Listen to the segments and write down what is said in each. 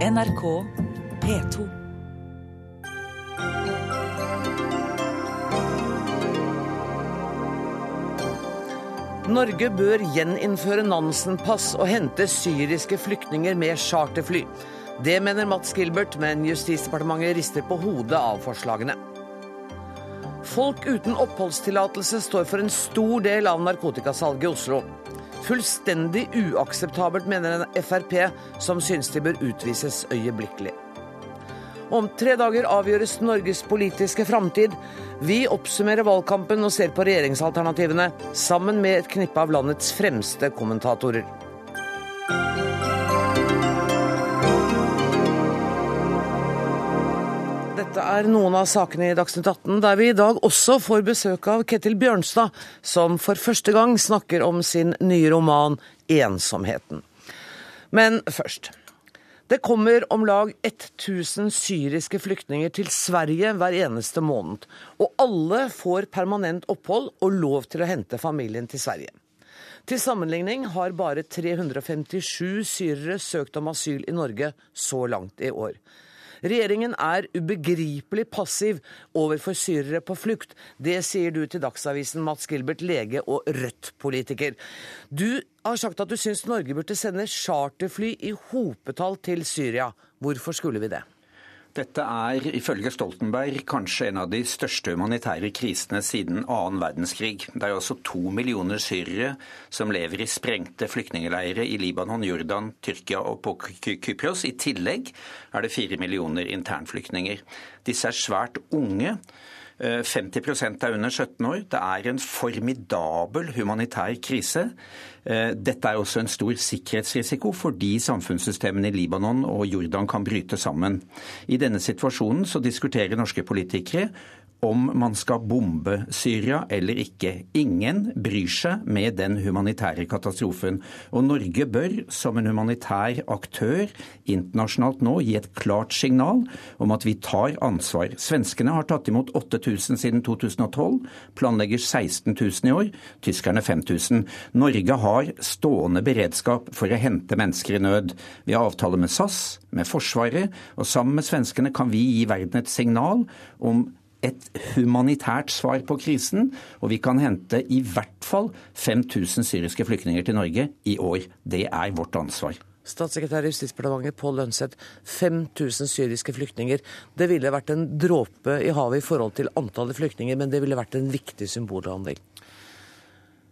NRK P2. Norge bør gjeninnføre Nansen-pass og hente syriske flyktninger med charterfly. Det mener Mats Gilbert, men Justisdepartementet rister på hodet av forslagene. Folk uten oppholdstillatelse står for en stor del av narkotikasalget i Oslo. Fullstendig uakseptabelt, mener en Frp, som syns de bør utvises øyeblikkelig. Om tre dager avgjøres Norges politiske framtid. Vi oppsummerer valgkampen og ser på regjeringsalternativene, sammen med et knippe av landets fremste kommentatorer. Dette er noen av sakene i Dagsnytt 18, der vi i dag også får besøk av Ketil Bjørnstad, som for første gang snakker om sin nye roman 'Ensomheten'. Men først. Det kommer om lag 1000 syriske flyktninger til Sverige hver eneste måned. Og alle får permanent opphold og lov til å hente familien til Sverige. Til sammenligning har bare 357 syrere søkt om asyl i Norge så langt i år. Regjeringen er ubegripelig passiv overfor syrere på flukt. Det sier du til Dagsavisen, Mats Gilbert, lege og Rødt-politiker. Du har sagt at du syns Norge burde sende charterfly i hopetall til Syria. Hvorfor skulle vi det? Dette er ifølge Stoltenberg kanskje en av de største humanitære krisene siden annen verdenskrig. Det er altså to millioner syrere som lever i sprengte flyktningleirer i Libanon, Jordan, Tyrkia og på Kypros. I tillegg er det fire millioner internflyktninger. Disse er svært unge. 50% er under 17 år. Det er en formidabel humanitær krise. Eh, dette er også en stor sikkerhetsrisiko fordi samfunnssystemene i Libanon og Jordan kan bryte sammen. I denne situasjonen så diskuterer norske politikere om man skal bombe Syria eller ikke. Ingen bryr seg med den humanitære katastrofen. Og Norge bør, som en humanitær aktør internasjonalt nå, gi et klart signal om at vi tar ansvar. Svenskene har tatt imot 8000 siden 2012, planlegger 16 000 i år, tyskerne 5000. Norge har stående beredskap for å hente mennesker i nød. Vi har avtale med SAS, med Forsvaret, og sammen med svenskene kan vi gi verden et signal om et humanitært svar på krisen, og vi kan hente i hvert fall 5000 syriske flyktninger til Norge i år. Det er vårt ansvar. Statssekretær i Justisdepartementet Pål Lønseth, 5000 syriske flyktninger. Det ville vært en dråpe i havet i forhold til antallet flyktninger, men det ville vært en viktig symbolhandel.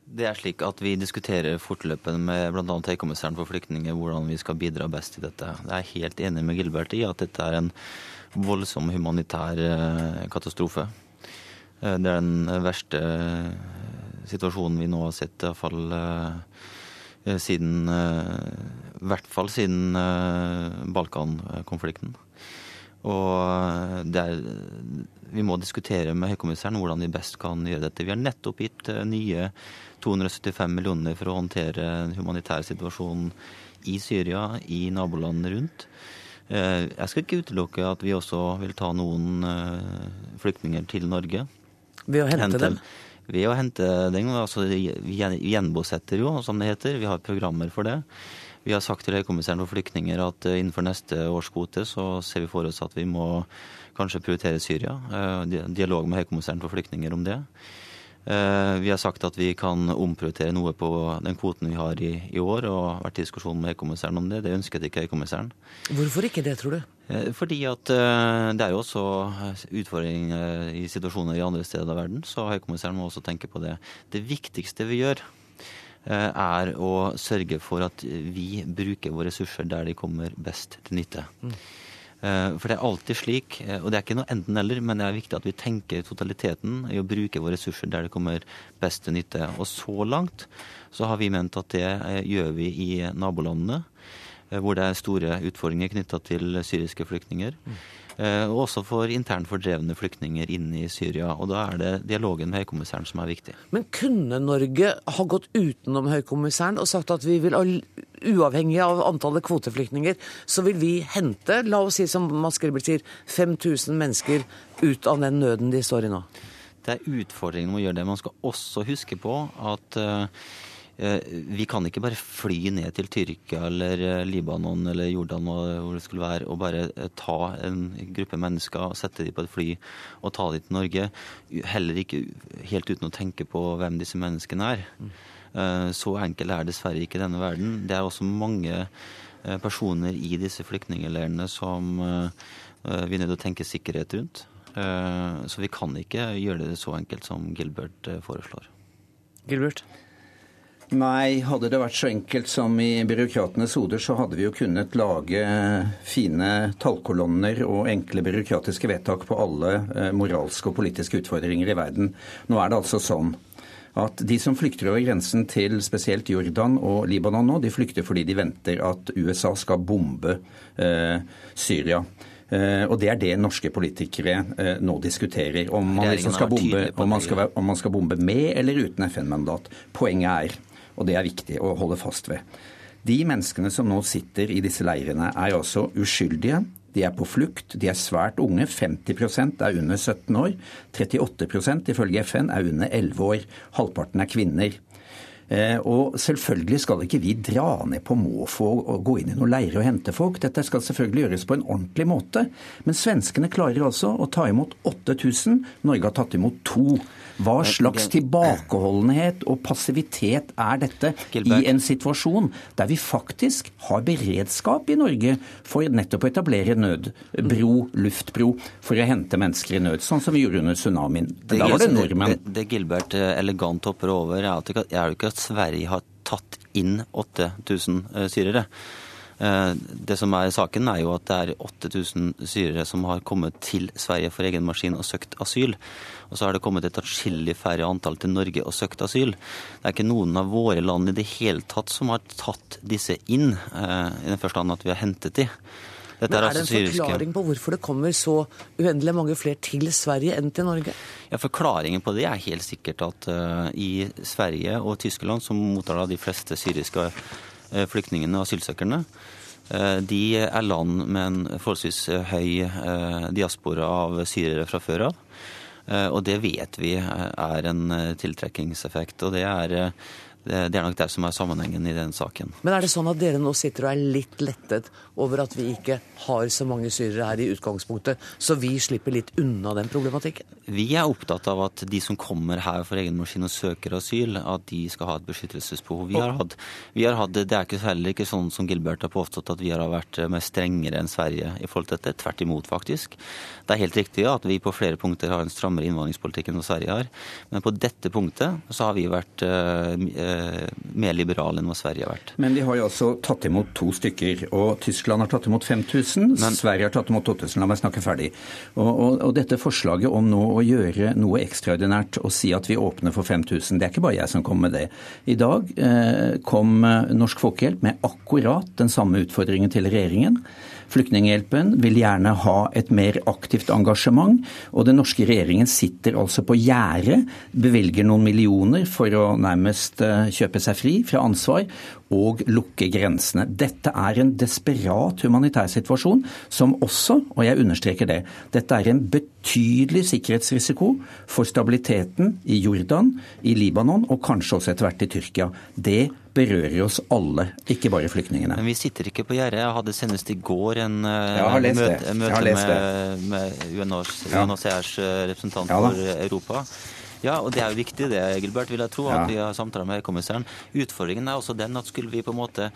Det er slik at Vi diskuterer fortløpende med bl.a. Høykommissæren for flyktninger hvordan vi skal bidra best i dette. Jeg er helt enig med Gilbert i at dette er en voldsom humanitær eh, katastrofe. Eh, det er den verste eh, situasjonen vi nå har sett, iallfall siden I hvert fall siden Balkan-konflikten. Og er, vi må diskutere med høykommissæren hvordan vi best kan gjøre dette. Vi har nettopp gitt nye 275 millioner for å håndtere en humanitær situasjon i Syria, i nabolandene rundt. Eh, jeg skal ikke utelukke at vi også vil ta noen eh, flyktninger til Norge. Ved å hente, hente dem? Ved å hente dem. altså Vi gjenbosetter jo, som det heter. Vi har programmer for det. Vi har sagt til Høykommissæren for flyktninger at eh, innenfor neste års kvote så ser vi for oss at vi må kanskje prioritere Syria. Dialog med Høykommissæren for flyktninger om det. Eh, vi har sagt at vi kan omprioritere noe på den kvoten vi har i, i år, og vært i diskusjon med høykommissæren om det. Det ønsket ikke høykommissæren. Hvorfor ikke det, tror du? Eh, fordi at eh, det er jo også utfordringer i situasjoner i andre steder av verden, så høykommissæren må også tenke på det. Det viktigste vi gjør, er å sørge for at vi bruker våre ressurser der de kommer best til nytte. Mm. Eh, for det er alltid slik, eh, og det er ikke noe enten-eller, men det er viktig at vi tenker totaliteten i å bruke våre ressurser der det kommer best til nytte. Og så langt så har vi ment at det eh, gjør vi i nabolandene, hvor det er store utfordringer knytta til syriske flyktninger. Mm. Og også for internt fordrevne flyktninger inne i Syria. Og da er det dialogen med høykommissæren som er viktig. Men kunne Norge ha gått utenom høykommissæren og sagt at vi vil uavhengig av antallet kvoteflyktninger, så vil vi hente, la oss si som Mads Gilbert sier, 5000 mennesker ut av den nøden de står i nå? Det er utfordringen med å gjøre det. Man skal også huske på at uh, Eh, vi kan ikke bare fly ned til Tyrkia eller eh, Libanon eller Jordan hvor det skulle være, og bare eh, ta en gruppe mennesker, og sette dem på et fly og ta dem til Norge. Heller ikke helt uten å tenke på hvem disse menneskene er. Så enkel er dessverre ikke denne verden. Det er også mange personer i disse flyktningleirene som vi er nødt til å tenke sikkerhet rundt. Så vi kan ikke gjøre det så enkelt som Gilbert foreslår. Gilbert? Nei, hadde det vært så enkelt som i byråkratenes hoder, så hadde vi jo kunnet lage fine tallkolonner og enkle byråkratiske vedtak på alle eh, moralske og politiske utfordringer i verden. Nå er det altså sånn at de som flykter over grensen til spesielt Jordan og Libanon nå, de flykter fordi de venter at USA skal bombe eh, Syria. Uh, og Det er det norske politikere uh, nå diskuterer. Om man, liksom skal bombe, om, man skal, om man skal bombe med eller uten FN-mandat. Poenget er og det er viktig å holde fast ved. De menneskene som nå sitter i disse leirene, er altså uskyldige. De er på flukt, de er svært unge. 50% er under 17 år. 38% ifølge FN er under 11 år. Halvparten er kvinner. Eh, og selvfølgelig skal ikke vi dra ned på måfå og gå inn i noen leirer og hente folk. Dette skal selvfølgelig gjøres på en ordentlig måte. Men svenskene klarer altså å ta imot 8000. Norge har tatt imot to. Hva slags tilbakeholdenhet og passivitet er dette i en situasjon der vi faktisk har beredskap i Norge for nettopp å etablere nødbro, luftbro, for å hente mennesker i nød, sånn som vi gjorde under tsunamien. Da var det nordmenn. Det, det Gilbert eh, elegant hopper over, er at, er jo ikke at Sverige har tatt inn 8000 eh, syrere. Eh, det som er saken, er jo at det er 8000 syrere som har kommet til Sverige for egen maskin og søkt asyl. Og så har det kommet et atskillig færre antall til Norge og søkt asyl. Det er ikke noen av våre land i det hele tatt som har tatt disse inn, eh, i den forstand at vi har hentet de. Dette Men Er det en forklaring på hvorfor det kommer så uendelig mange flere til Sverige enn til Norge? Ja, Forklaringen på det er helt sikkert at uh, i Sverige og Tyskland, som mottar de fleste syriske uh, flyktningene og asylsøkerne, uh, de er land med en forholdsvis høy diaspora av syrere fra før av. Og det vet vi er en tiltrekkingseffekt. Og det er det er nok det som er sammenhengen i den saken. Men er det sånn at dere nå sitter og er litt lettet over at vi ikke har så mange syrere her i utgangspunktet, så vi slipper litt unna den problematikken? Vi er opptatt av at de som kommer her for egen maskin og søker asyl, at de skal ha et beskyttelsesbehov. Vi har hatt, vi har hatt Det er ikke heller ikke sånn som Gilbert har påstått at vi har vært mer strengere enn Sverige i forhold til dette. Tvert imot, faktisk. Det er helt riktig at vi på flere punkter har en strammere innvandringspolitikk enn Sverige har. Men på dette punktet så har vi vært uh, Eh, mer liberal enn hva Sverige har vært. Men de har jo altså tatt imot to stykker. Og Tyskland har tatt imot 5000, Men, Sverige har tatt imot 8000. La meg snakke ferdig. Og, og, og, dette forslaget om nå å gjøre noe ekstraordinært og si at vi åpner for 5000, det er ikke bare jeg som kommer med det. I dag eh, kom Norsk Folkehjelp med akkurat den samme utfordringen til regjeringen. Flyktninghjelpen vil gjerne ha et mer aktivt engasjement, og den norske regjeringen sitter altså på gjerdet, bevilger noen millioner for å nærmest eh, kjøpe seg fri fra ansvar og lukke grensene. Dette er en desperat humanitær situasjon som også, og jeg understreker det, dette er en betydelig sikkerhetsrisiko for stabiliteten i Jordan, i Libanon og kanskje også etter hvert i Tyrkia. Det berører oss alle, ikke bare flyktningene. Men vi sitter ikke på gjerdet. Jeg hadde senest i går en møte, møte med, med UNHCRs eh, representant ja, for Europa. Ja, og det er jo viktig det, Gilbert, vil jeg tro, at vi har samtaler med høykommissæren. Utfordringen er også den at skulle vi på en måte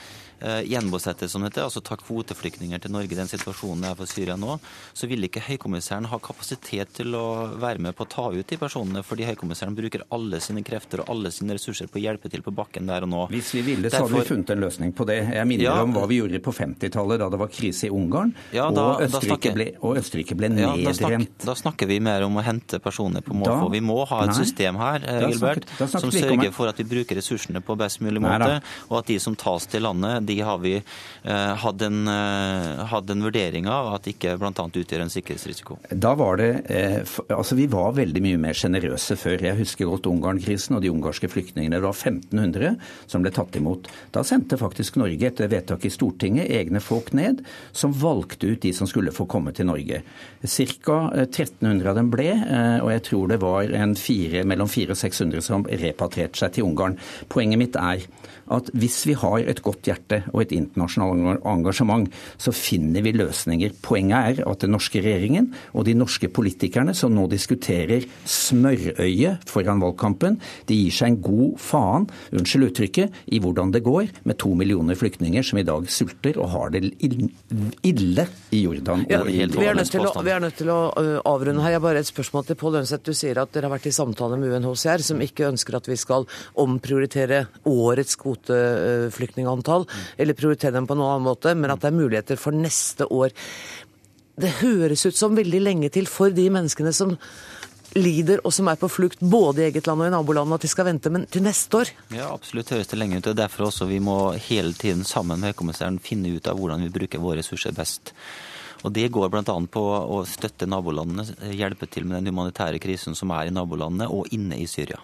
gjenbosette, som det heter, altså ta kvoteflyktninger til Norge, den situasjonen er for Syria nå, så vil ikke høykommissæren ha kapasitet til å være med på å ta ut de personene, fordi høykommissæren bruker alle sine krefter og alle sine ressurser på å hjelpe til på bakken der og nå. Hvis vi ville, så Derfor... hadde vi funnet en løsning på det. Jeg minner ja. om hva vi gjorde på 50-tallet, da det var krise i Ungarn, ja, da, og, Østerrike snakker... ble, og, Østerrike ble, nedrent. Da, snakker, da snakker vi mer om å hente personer på måfå. Vi må ha et nei, system her eh, snakket som sørger for at vi bruker ressursene på best mulig måte, og at de som tas til landet, de har vi eh, hatt en, eh, hatt en vurdering av at ikke bl.a. utgjør en sikkerhetsrisiko. Da var det, altså Vi var veldig mye mer sjenerøse før. Jeg husker godt Ungarn-krisen og de ungarske flyktningene. Det var 1500 som ble tatt imot. Da sendte faktisk Norge etter vedtak i Stortinget egne folk ned, som valgte ut de som skulle få komme til Norge. Ca. 1300 av dem ble, og jeg tror det var fire, mellom 400 og 600 som repatrierte seg til Ungarn. Poenget mitt er at hvis vi har et godt hjerte og et internasjonalt engasjement, så finner vi løsninger. Poenget er at den norske regjeringen og de norske politikerne som nå diskuterer smørøye foran valgkampen, de gir seg en god faen, unnskyld uttrykket, i hvordan det går med to millioner flyktninger som i dag sulter og har det ille i Jordan. Ja, vi, er nødt til å, vi er nødt til å avrunde her. Jeg bare et spørsmål til Pål Lønseth. Du sier at dere har vært i samtale med UNHCR, som ikke ønsker at vi skal omprioritere årets kvoteflyktningantall, eller prioritere dem på en annen måte, men at det er muligheter for neste år. Det høres ut som veldig lenge til for de menneskene som lider og som er på flukt både i eget land og i nabolandet, at de skal vente men til neste år? Ja, absolutt høres det lenge ut. og Derfor også vi må hele tiden sammen med høykommissæren finne ut av hvordan vi bruker våre ressurser best. Og Det går bl.a. på å støtte nabolandene, hjelpe til med den humanitære krisen som er i nabolandene og inne i Syria.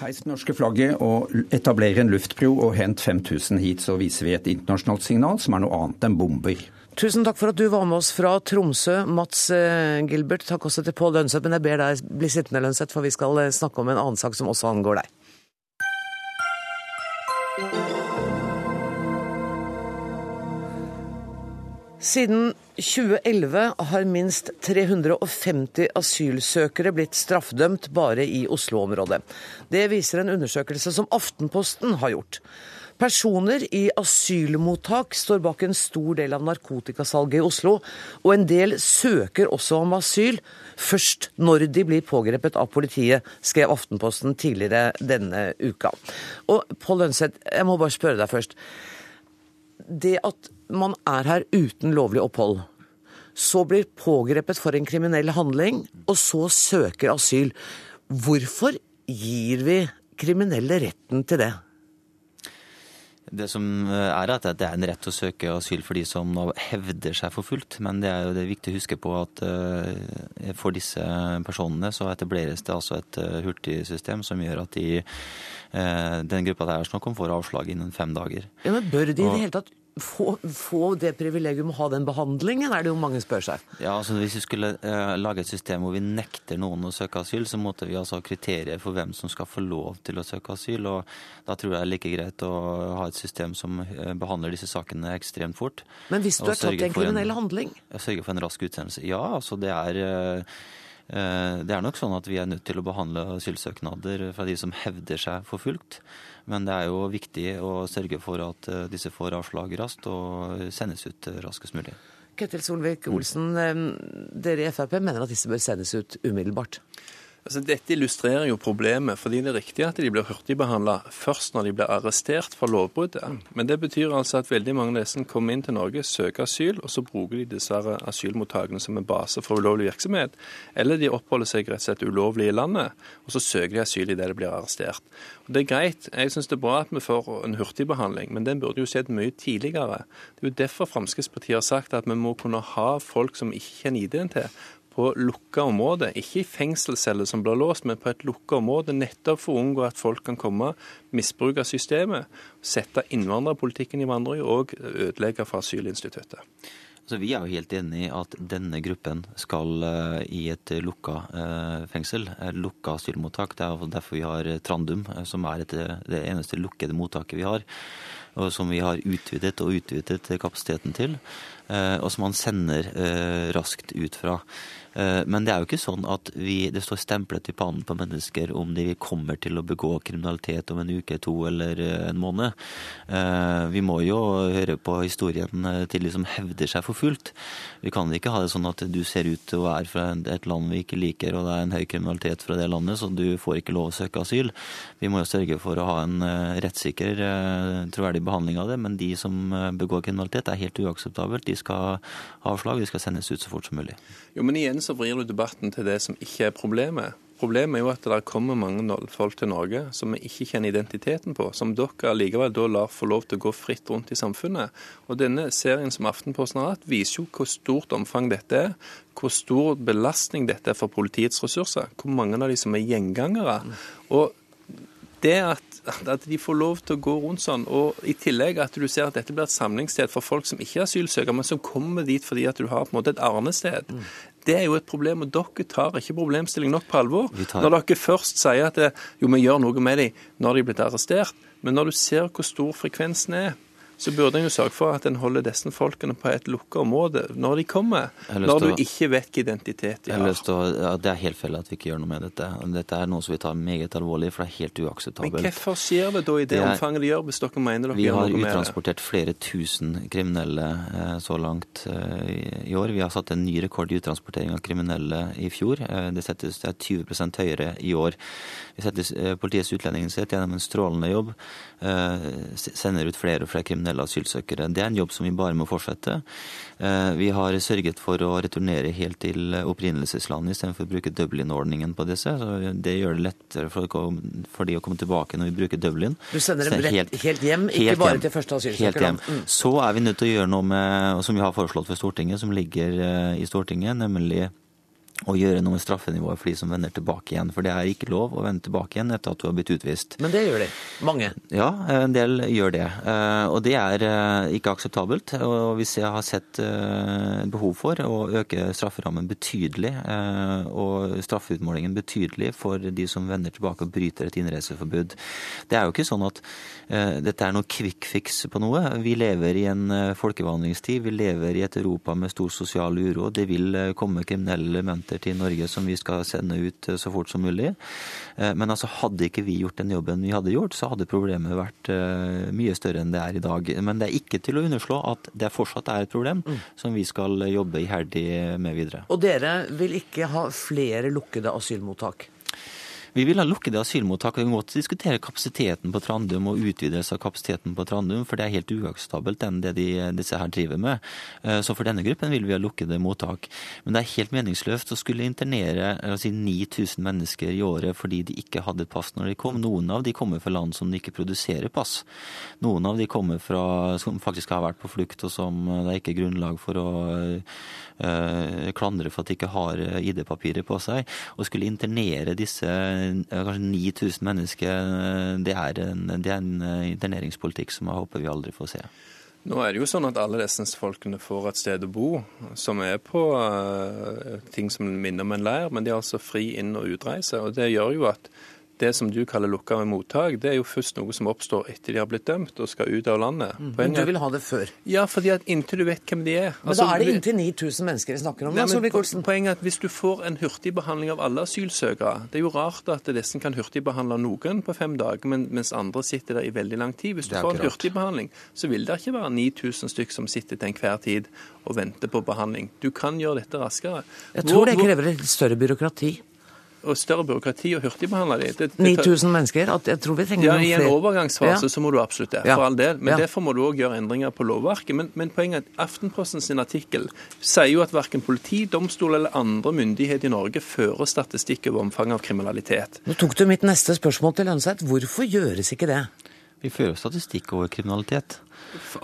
Heis det norske flagget og etablere en luftbro og hent 5000 hit, så viser vi et internasjonalt signal som er noe annet enn bomber. Tusen takk for at du var med oss fra Tromsø, Mats eh, Gilbert. Takk også til Pål Lønseth, men jeg ber deg bli sittende, Lønseth, for vi skal eh, snakke om en annen sak som også angår deg. Siden 2011 har minst 350 asylsøkere blitt straffedømt bare i Oslo-området. Det viser en undersøkelse som Aftenposten har gjort. Personer i asylmottak står bak en stor del av narkotikasalget i Oslo, og en del søker også om asyl først når de blir pågrepet av politiet, skrev Aftenposten tidligere denne uka. Og Pål Lønseth, jeg må bare spørre deg først. Det at man er her uten lovlig opphold, så blir pågrepet for en kriminell handling, og så søker asyl. Hvorfor gir vi kriminelle retten til det? Det som er at det er en rett å søke asyl for de som nå hevder seg forfulgt. Men det er jo det er viktig å huske på at eh, for disse personene så etableres det altså et eh, hurtigsystem som gjør at de, eh, den gruppa det er snakk om, får avslag innen fem dager. Ja, men Bør de i det hele tatt få, få det privilegium å ha den behandlingen, er det jo mange spør seg. Ja, altså Hvis vi skulle uh, lage et system hvor vi nekter noen å søke asyl, så måtte vi altså ha kriterier for hvem som skal få lov til å søke asyl. og Da tror jeg det er like greit å ha et system som uh, behandler disse sakene ekstremt fort. Men hvis du er tatt i en kriminell handling? Sørge for en rask utsendelse. Ja, altså det er uh, det er nok sånn at vi er nødt til å behandle asylsøknader fra de som hevder seg forfulgt. Men det er jo viktig å sørge for at eh, disse får avslag raskt og sendes ut eh, raskest mulig. Ketil Solvik-Olsen, eh, dere i Frp mener at disse bør sendes ut umiddelbart? Altså, dette illustrerer jo problemet, fordi det er riktig at de blir hurtigbehandla først når de blir arrestert for lovbruddet. Men det betyr altså at veldig mange av disse kommer inn til Norge, søker asyl, og så bruker de dessverre asylmottakene som en base for ulovlig virksomhet. Eller de oppholder seg rett og slett ulovlig i landet, og så søker de asyl idet de blir arrestert. Og Det er greit, jeg syns det er bra at vi får en hurtigbehandling, men den burde jo skjedd mye tidligere. Det er jo derfor Fremskrittspartiet har sagt at vi må kunne ha folk som ikke kjenner ID-en til på lukka område, ikke i fengselsceller som blir låst, men på et lukka område, nettopp for å unngå at folk kan komme, misbruke systemet, sette innvandrerpolitikken i vandring og ødelegge for asylinstituttet. Så Vi er jo helt enig i at denne gruppen skal uh, i et lukka uh, fengsel, lukka asylmottak. Det er derfor vi har Trandum, uh, som er et, det eneste lukkede mottaket vi har. Og som vi har utvidet og utvidet kapasiteten til. Og som man sender raskt ut fra. Eh, men det er jo ikke sånn at vi, det står stemplet i pannen på mennesker om de kommer til å begå kriminalitet om en uke, to eller eh, en måned. Eh, vi må jo høre på historien til de som hevder seg for fullt. Vi kan ikke ha det sånn at du ser ut til å være fra et land vi ikke liker, og det er en høy kriminalitet fra det landet, så du får ikke lov å søke asyl. Vi må jo sørge for å ha en rettssikker, troverdig behandling av det. Men de som begår kriminalitet, er helt uakseptabelt. De skal ha avslag, de skal sendes ut så fort som mulig. Jo, men igjen så vrir du debatten til det som ikke er problemet. Problemet er jo at det kommer mange folk til Norge som vi ikke kjenner identiteten på, som dere likevel da lar få lov til å gå fritt rundt i samfunnet. Og Denne serien som Aftenposten har hatt, viser jo hvor stort omfang dette er. Hvor stor belastning dette er for politiets ressurser. Hvor mange av de som er gjengangere. Og det at at de får lov til å gå rundt sånn, og i tillegg at du ser at dette blir et samlingssted for folk som ikke er asylsøkere, men som kommer dit fordi at du har på en måte et arnested. Mm. Det er jo et problem, og dere tar ikke problemstilling nok på alvor. Når dere først sier at det, jo, vi gjør noe med dem når de er blitt arrestert, men når du ser hvor stor frekvensen er, så burde en jo sørge for at en holder disse folkene på et lukka område når de kommer. Når du å- ikke vet hvilken identitet de har har. å, ja, Det er helt feil at vi ikke gjør noe med dette. Dette er noe som vi tar meget alvorlig, for det er helt uakseptabelt. Men hvorfor skjer det da i det, Det er- omfanget de gjør, hvis dere mener dere Vi gjør har noe med det? uttransportert flere tusen kriminelle eh, så langt eh, i- år. Vi har satt en ny rekord i uttransportering av kriminelle i fjor. Eh, Det, settes, det er 20% høyere i år. Vi setter Politiets utlendingsenhet gjennom en strålende jobb. eh, Sender ut flere og flere kriminelle asylsøkere. Det er en jobb som vi bare må fortsette. Eh, Vi har sørget for å returnere helt til opprinnelseslandet istedenfor å bruke Dublin-ordningen på disse. Så det gjør det lettere for, for de å komme tilbake når vi bruker Dublin. Du sender dem rett helt hjem, ikke helt bare hjem. til første asylsøkerland. Mm. Så er vi nødt til å gjøre noe med, som vi har foreslått for Stortinget, som ligger eh, i Stortinget, nemlig å gjøre noe med straffenivået for de som vender tilbake igjen. For det er ikke lov å vende tilbake igjen etter at du har blitt utvist. Men det gjør de. Mange. Ja, en del gjør det. Eh, Og det er eh, ikke akseptabelt. Og hvis jeg har sett eh, behov for å øke strafferammen betydelig, og straffeutmålingen betydelig for de som vender tilbake og bryter et innreiseforbud. Det er jo ikke sånn at dette er noe quick fix på noe. Vi lever i en folkevandringstid. Vi lever i et Europa med stor sosial uro. Det vil komme kriminelle elementer til Norge som vi skal sende ut eh, så fort som mulig. Eh, Men altså, hadde ikke vi gjort den jobben vi hadde gjort, så hadde problemet vært eh, mye større enn det er i dag. Men det er ikke til å underslå at det fortsatt er et problem som vi skal jobbe iherdig med videre. Og dere vil ikke ha flere lukkede asylmottak? Vi vil ha lukkede asylmottak. Vi kan godt diskutere kapasiteten på Trandum og utvidelse av kapasiteten på Trandum, for det er helt uakseptabelt enn det de, disse her driver med. Eh, Så for denne gruppen vil vi ha lukkede mottak. Men det er helt meningsløst å skulle internere si, 9000 mennesker i året fordi de ikke hadde pass når de kom. Noen av de kommer fra land som ikke produserer pass. Noen av de kommer fra som faktisk har vært på flukt, og som eh, det er ikke grunnlag for å øh, klandre for at de ikke har eh, ID-papirer på seg. Å skulle internere disse eh, kanskje 9000 mennesker, eh, det er en, det er en eh, interneringspolitikk som jeg håper vi aldri får se. Nå er det jo sånn at alle disse folkene får et sted å bo, som er på uh, ting som minner om en leir, men de har altså fri inn- og utreise. og Det gjør jo at det som du kaller lukka med mottak, det er jo først noe som oppstår etter de har blitt dømt og skal ut av landet. Men du vil ha det før. ja, fordi at inntil du vet hvem de er Men altså, da er det inntil 9000 mennesker vi snakker om. Nei, da, men. Poenget er at Hvis du får en hurtigbehandling av alle asylsøkere Det er jo rart at disse kan hurtigbehandle noen på fem dager, men, mens andre sitter der i veldig lang tid. Hvis du får en rart. hurtigbehandling, så vil det ikke være 9000 stykk som sitter til enhver tid og venter på behandling. Du kan gjøre dette raskere. Jeg Hvor- tror det krever større byråkrati. Og større byråkrati og hurtigbehandle de. Det, det, 9000 mennesker. At jeg tror vi trenger ja, noen I en overgangsfase Ja. så må du absolutt det, Ja. for all del. Men Ja. derfor må du òg gjøre endringer på lovverket. Men, men poenget er at Aftenposten sin artikkel sier jo at verken politi, domstol eller andre myndigheter i Norge fører statistikk over omfanget av kriminalitet. Nå tok du mitt neste spørsmål til Lønseth. Hvorfor gjøres ikke det? Vi fører statistikk over kriminalitet.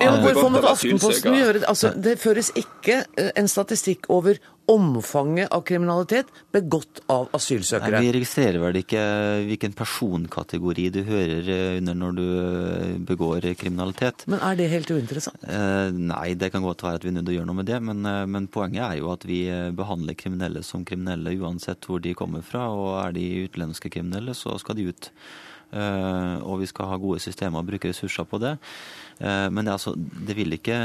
Ja, hvorfor måtte Aftenposten gjøre det? Altså, det føres ikke eh, en statistikk over omfanget av kriminalitet begått av asylsøkere. Nei, vi registrerer vel ikke hvilken personkategori du hører eh, under når du eh, begår kriminalitet. Men er det helt uinteressant? Eh, Nei, det kan godt være at vi er nødt til å gjøre noe med det, men, eh, men poenget er jo at vi eh, behandler kriminelle som kriminelle uansett hvor de kommer fra. Og er de utenlandske kriminelle, så skal de ut. Eh, og vi skal ha gode systemer og bruke ressurser på det. Eh, men det er, altså, det, vil ikke,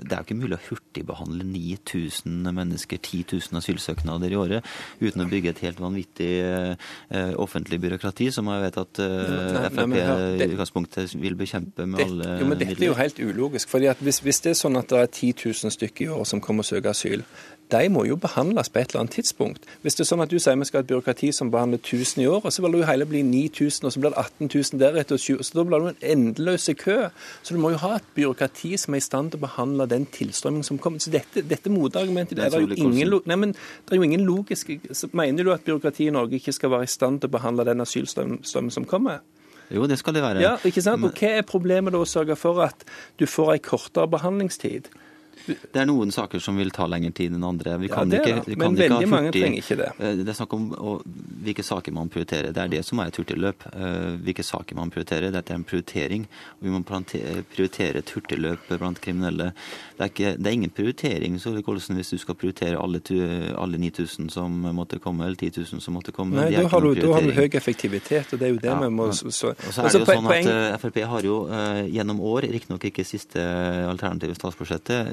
det er jo ikke mulig å hurtigbehandle 9000 mennesker, 10 000 asylsøknader i året, uten å bygge et helt vanvittig eh, offentlig byråkrati, som jeg vet at nei, Frp i utgangspunktet vil bekjempe med Det, alle jo, men dette er jo helt ulogisk. fordi at hvis, hvis det er sånn at det er 10 000 stykker i år som kommer og søker asyl, de må jo behandles på et eller annet tidspunkt. Hvis det er sånn at du sier vi skal ha et byråkrati som behandler 1000 i året, så vil det jo hele bli 9000, og så blir det 18 000 deretter, og 20, så da blir det en endeløs kø. Så du må jo ha et byråkrati som er i stand til å behandle den tilstrømmingen som kommer. Så dette, dette motargumentet det er, det jo ingen, nei, men det er jo ingen logisk så Mener du at byråkratiet i Norge ikke skal være i stand til å behandle den asylstrømmen som kommer? Jo, det skal det være. Ja, ikke sant? Og Hva er problemet da å sørge for at du får en kortere behandlingstid? Det er noen saker som vil ta lengre tid enn andre. Vi ja, det ikke, vi kan Men veldig mange trenger ikke det. Eh, det er snakk om og, hvilke saker man prioriterer. Det er det som er et hurtigløp. Eh, hvilke saker man prioriterer. Dette er en prioritering. Vi må prioritere et hurtigløp blant kriminelle. Det er, ikke, det er ingen prioritering Olsen, hvis du skal prioritere alle, alle 9000 som måtte komme, eller 10 000 som måtte komme. Nei, da har, du, da har du høy effektivitet, og det er jo det ja, vi må så, så. Og så er det jo sånn at uh, Frp har jo gjennom år, riktignok ikke siste alternative statsbudsjettet,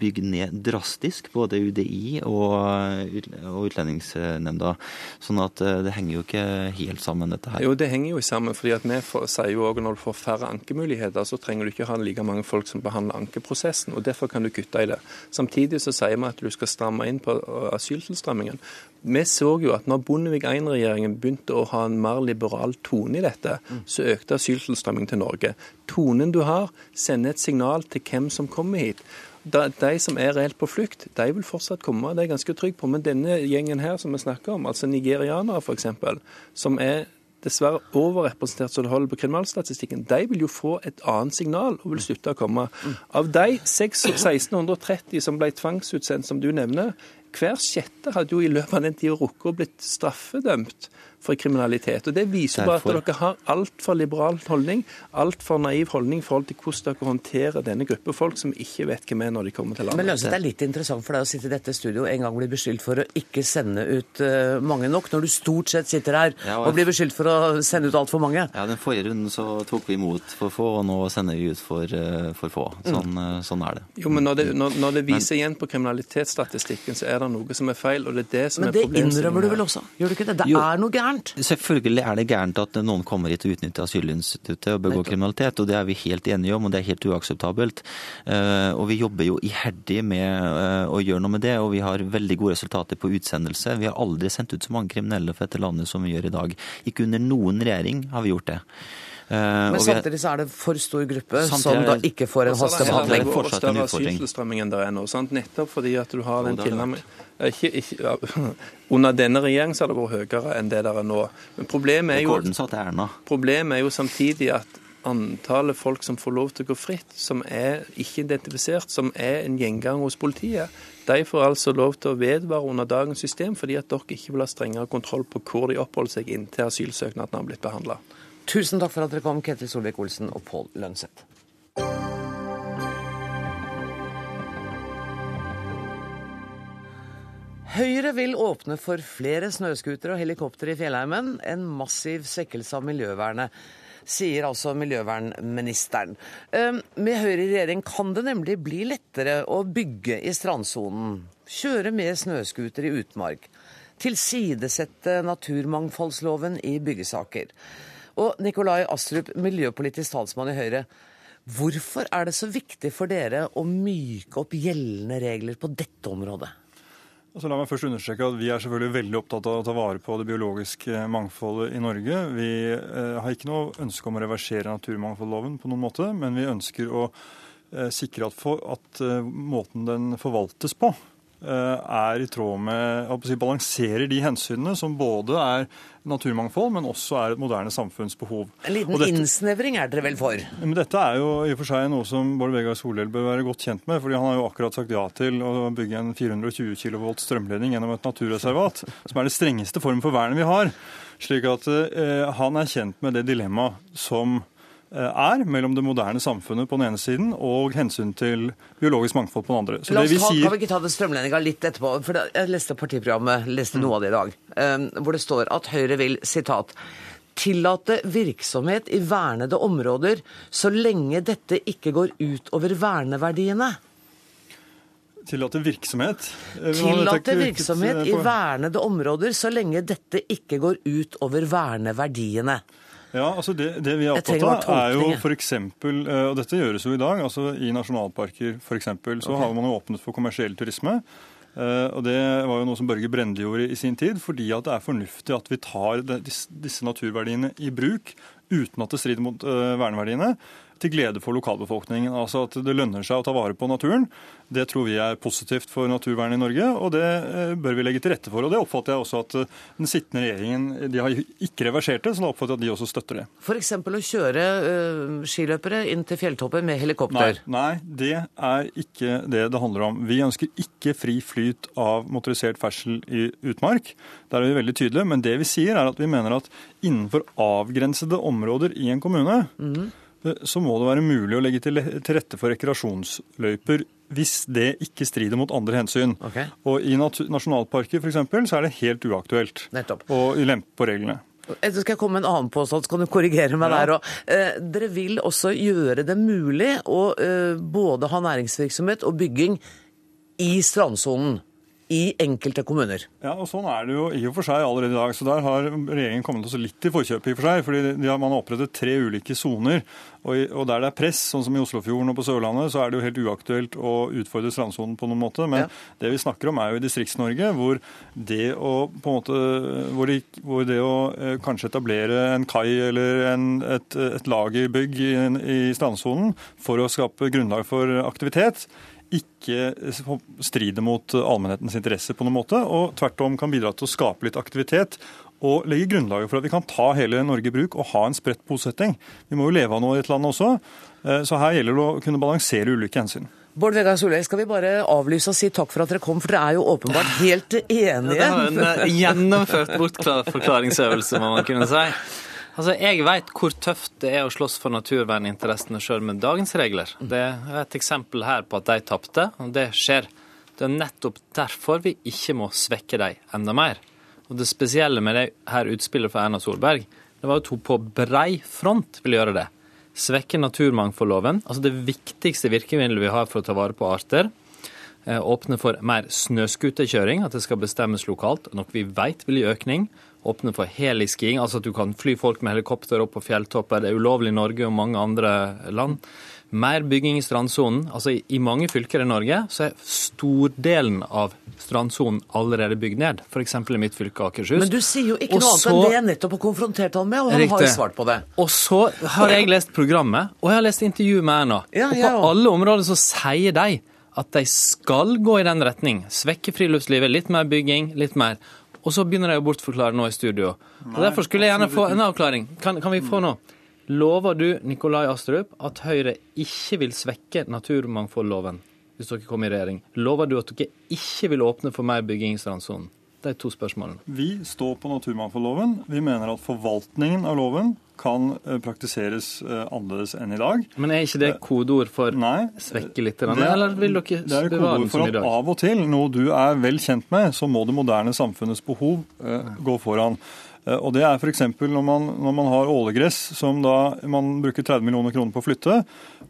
bygd ned drastisk både UDI og, og Utlendingsnemnda. Sånn at det henger jo ikke helt sammen, dette her. Jo, det henger jo sammen. fordi at vi får, sier jo også når du får færre ankemuligheter, så trenger du ikke ha like mange folk som behandler ankeprosessen. og Derfor kan du kutte i det. Samtidig så sier vi at du skal stramme inn på asyltilstrammingen. Vi så jo at når Bondevik I-regjeringen begynte å ha en mer liberal tone i dette, så økte asyltilstrømmingen til Norge. Tonen du har, sender et signal til hvem som kommer hit. De som er reelt på flukt, de vil fortsatt komme, det er jeg ganske trygg på. Men denne gjengen her som vi snakker om, altså nigerianere f.eks., som er dessverre overrepresentert så det holder på kriminalstatistikken, de vil jo få et annet signal og vil slutte å komme. Av de 1630 som ble tvangsutsendt, som du nevner, hver sjette hadde jo i løpet av den tida rukket å blitt straffedømt for kriminalitet. Og Det viser bare at dere har altfor liberal holdning, altfor naiv holdning i forhold til hvordan dere håndterer denne gruppe folk som ikke vet hvem er når de kommer til landet. Men Lønset, Det er litt interessant for deg å sitte i dette studio en gang bli beskyldt for å ikke sende ut uh, mange nok, når du stort sett sitter her ja, og, og blir beskyldt for å sende ut altfor mange. Ja, Den forrige runden så tok vi imot for få, og nå sender vi ut for, uh, for få. Sånn, mm. sånn, er det. Jo, men når det, når, når det viser men, igjen på kriminalitetsstatistikken, så er det noe som er feil, og det er det som men er problemet. Men det innrømmer du vel også? Gjør du ikke det? Det jo, er noe gærent? Selvfølgelig er det gærent at noen kommer hit og utnytter asylinstituttet og begår kriminalitet, og det er vi helt enige om, og det er helt uakseptabelt. Eh, og vi jobber jo iherdig med eh, å gjøre noe med det, og vi har veldig gode resultater på utsendelse. Vi har aldri sendt ut så mange kriminelle for dette landet som vi gjør i dag. Ikke under noen regjering har vi gjort det. Uh, Men samtidig så er det for stor gruppe som da ikke får en hastebehandling. Det er fortsatt en utfordring. enn det er nå. Sant? Nettopp fordi at du har den tilnærmingen Under denne regjeringen så har det vært høyere enn det der er nå. Men problemet er jo, problemet er jo samtidig at antallet folk som får lov til å gå fritt, som er ikke identifisert, som er en gjengang hos politiet, de får altså lov til å vedvare under dagens system fordi at dere ikke vil ha strengere kontroll på hvor de oppholder seg inntil asylsøknaden har blitt behandla. Tusen takk for at dere kom, Ketil Solvik-Olsen og Pål Lønseth. Høyre vil åpne for flere snøscootere og helikoptre i fjellheimen. En massiv svekkelse av miljøvernet, sier altså miljøvernministeren. Ehm, med Høyre i regjering kan det nemlig bli lettere å bygge i strandsonen. Kjøre med snøscooter i utmark. Tilsidesette naturmangfoldsloven i byggesaker. Og Nikolai Astrup, miljøpolitisk talsmann i Høyre. Hvorfor er det så viktig for dere å myke opp gjeldende regler på dette området? Altså, la meg først understreke at Vi er selvfølgelig veldig opptatt av å ta vare på det biologiske mangfoldet i Norge. Vi eh, har ikke noe ønske om å reversere naturmangfoldloven på noen måte, men vi ønsker å eh, sikre at, for, at eh, måten den forvaltes på, er i tråd med si, balanserer de hensynene som både er naturmangfold, men også er et moderne samfunns behov. En liten dette, innsnevring er dere vel for? Men Dette er jo i og for seg noe som Bård Vegar Solhjell bør være godt kjent med. fordi Han har jo akkurat sagt ja til å bygge en 420 kV strømledning gjennom et naturreservat, som er det strengeste form for vern vi har. Slik at eh, han er kjent med det dilemmaet som Eh, er mellom det moderne samfunnet på den ene siden og hensyn til biologisk mangfold på den andre. Så La oss ta, sier... Kan vi ikke ta det strømlendinga litt etterpå? For Jeg leste partiprogrammet, leste noe av det i dag, eh, hvor det står at Høyre vil sitat, tillate virksomhet i vernede områder så lenge dette ikke går ut over verneverdiene. Tillate virksomhet? Eh, tillate virksomhet i vernede områder så lenge dette ikke går ut over verneverdiene. Ja, altså det, det vi er opptatt av, er jo f.eks. Eh, og dette gjøres jo i dag. altså I nasjonalparker f.eks. så okay. har man jo åpnet for kommersiell turisme. Uh, og Det var jo noe som Børge Brende gjorde i sin tid, fordi at det er fornuftig at vi tar disse naturverdiene i bruk uten at det strider mot uh, verneverdiene. Til glede for lokalbefolkningen. Altså at det lønner seg å ta vare på naturen. Det tror vi er positivt for naturvernet i Norge, og det eh, bør vi legge til rette for. Og Det oppfatter jeg også at eh, den sittende regjeringen de har ikke reversert det, så da oppfatter jeg at de også støtter det. F.eks. å kjøre uh, skiløpere inn til fjelltopper med helikopter? Nei, nei, det er ikke det det handler om. Vi ønsker ikke fri flyt av motorisert ferdsel i utmark. Der er vi veldig tydelige. Men det vi sier er at vi mener at innenfor avgrensede områder i en kommune, mm. Så må det være mulig å legge til rette for rekreasjonsløyper hvis det ikke strider mot andre hensyn. Okay. Og I nasjonalparker for eksempel, så er det helt uaktuelt Nettopp. å lempe på reglene. Så skal jeg komme med en annen påstand, så kan du korrigere meg ja. der òg. Eh, dere vil også gjøre det mulig å eh, både ha næringsvirksomhet og bygging i strandsonen i enkelte kommuner. Ja, og Sånn er det jo i og for seg allerede i dag. Så Der har regjeringen kommet oss litt i forkjøpet. i for seg, fordi har, Man har opprettet tre ulike soner. Og, og, der det er press, sånn som i Oslofjorden og på Sørlandet, så er det jo helt uaktuelt å utfordre strandsonen på noen måte. Men ja. det vi snakker om er jo i Distrikts-Norge, hvor det å på en måte, hvor det, hvor det å eh, kanskje etablere en kai eller en, et, et lagerbygg i, i strandsonen for å skape grunnlag for aktivitet, ikke strider mot allmennhetens interesse på noen måte, og tvert om kan bidra til å skape litt aktivitet og legge grunnlaget for at vi kan ta hele Norge i bruk og ha en spredt bosetting. Vi må jo leve av noe i et land også, eh, så her gjelder det å kunne balansere ulike hensyn. Bård Vegar Solhjell, skal vi bare avlyse og si takk for at dere kom, for dere er jo åpenbart helt enige. Ja, det var en gjennomført gjennomført bortforklaringsøvelse, må man kunne si. Altså, Jeg vet hvor tøft det er å slåss for naturverninteressene sjøl med dagens regler. Det er et eksempel her på at de tapte, og det skjer. Det er nettopp derfor vi ikke må svekke dem enda mer. Og Det spesielle med det her utspillet fra Erna Solberg, det var at hun på brei front vil gjøre det. Svekke naturmangfoldloven, altså det viktigste virkemidlet vi har for å ta vare på arter. Eh, åpne for mer snøscooterkjøring, at det skal bestemmes lokalt, noe vi vet vil gi økning åpne for heliskiing, altså at du kan fly folk med helikopter opp på fjelltopper. Det er ulovlig i Norge og mange andre land. Mer bygging i strandsonen. Altså I mange fylker i Norge så er stordelen av strandsonen allerede bygd ned. F.eks. i mitt fylke Akershus. Men du sier jo ikke noe annet enn det jeg nettopp har konfrontert han med, og han riktig. har jo svart på det. Og så har jeg lest programmet, og jeg har lest intervju med Erna. Ja, og på alle områder så sier de at de skal gå i den retning. Svekke friluftslivet, litt mer bygging, litt mer. Og så begynner de å bortforklare nå i studio. Nei, og Derfor skulle jeg gjerne få en avklaring. Kan, kan vi få nå? Lover du, Nikolai Astrup, at Høyre ikke vil svekke naturmangfoldloven hvis dere kommer i regjering? Lover du at dere ikke vil åpne for mer bygging i strandsonen? Er to spørsmålene. Vi står på naturmangfoldloven. Vi mener at forvaltningen av loven kan eh, praktiseres eh, annerledes enn i dag. Men er ikke det eh, kodeord for Nei, svekke litt? Det, eller vil dere det er som i dag? Av og til, noe du er vel kjent med, så må det moderne samfunnets behov eh, gå foran. Og Det er f.eks. Når, man, når man har ålegress som da man bruker 30 millioner kroner på å flytte,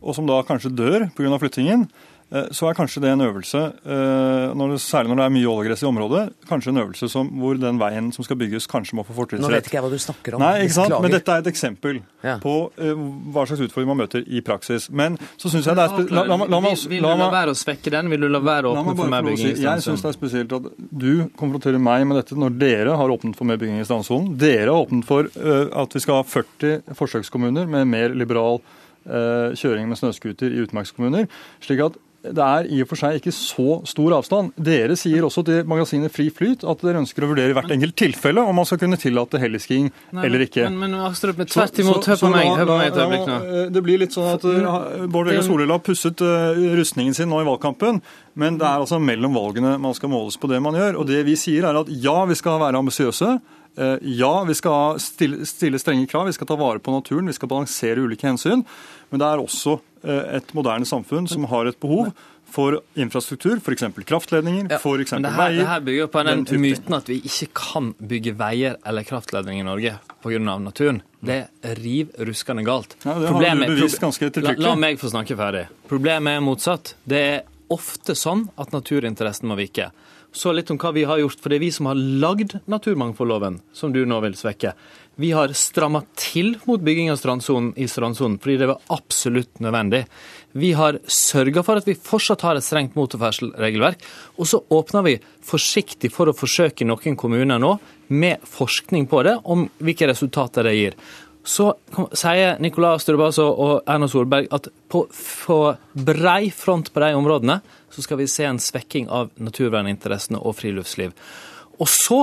og som da kanskje dør pga. flyttingen. Eh, så er kanskje det en øvelse, eh, når det, særlig når det er mye ålegress i området, kanskje en øvelse som, hvor den veien som skal bygges, kanskje må få fortrinnsrett. Nå vet ikke jeg hva du snakker om. Nei, ikke sant? Men dette er et eksempel ja. på uh, hva slags utfordring man møter i praksis. Men så syns jeg det er la, la, la, la, Vil du la være å svekke den? Vil du la være å åpne for mer bygging i strandsonen? Jeg syns det er spesielt at du konfronterer meg med dette når dere har åpnet for mer bygging i strandsonen. Dere har åpnet for uh, at vi skal ha 40 forsøkskommuner med mer liberal uh, kjøring med snøscooter i utmarkskommuner. slik at det er i og for seg ikke så stor avstand. Dere sier også til magasinet Fri Flyt at dere ønsker å vurdere hvert enkelt tilfelle om man skal kunne tillate helliskiing eller ikke. Men, men Astrup, tvert imot, hør på meg. Hør på meg et øyeblikk nå. Eh, det blir litt sånn at uh, Bård Vegar Solhjell har pusset uh, rustningen sin nå i valgkampen, men det er altså mellom valgene man skal måles på det man gjør. Og det vi sier er at ja, vi skal være ambisiøse. Ja, vi skal stille, strenge krav, vi skal ta vare på naturen, vi skal balansere ulike hensyn. Men det er også Eh, et moderne samfunn som har et behov for infrastruktur, f.eks. kraftledninger, ja, f.eks. veier. Det her bygger på den, den myten at vi ikke kan bygge veier eller kraftledninger i Norge pga. naturen. Det er riv ruskende galt. Ja, det Problemet, har du bevist ganske la, la meg få snakke ferdig. Problemet er motsatt. Det er ofte sånn at naturinteressen må vike. Så litt om hva vi har gjort, for det er vi som har lagd naturmangfoldloven, som du nå vil svekke. Vi har stramma til mot bygging av strandsonen i strandsonen fordi det var absolutt nødvendig. Vi har sørga for at vi fortsatt har et strengt motorferdselsregelverk. Og så åpner vi forsiktig for å forsøke i noen kommuner nå, med forskning på det, om hvilke resultater det gir. Så sier Nicolas altså, og Erna Solberg at på, på brei front på de områdene så skal vi se en svekking av naturverninteressene og friluftsliv. Og så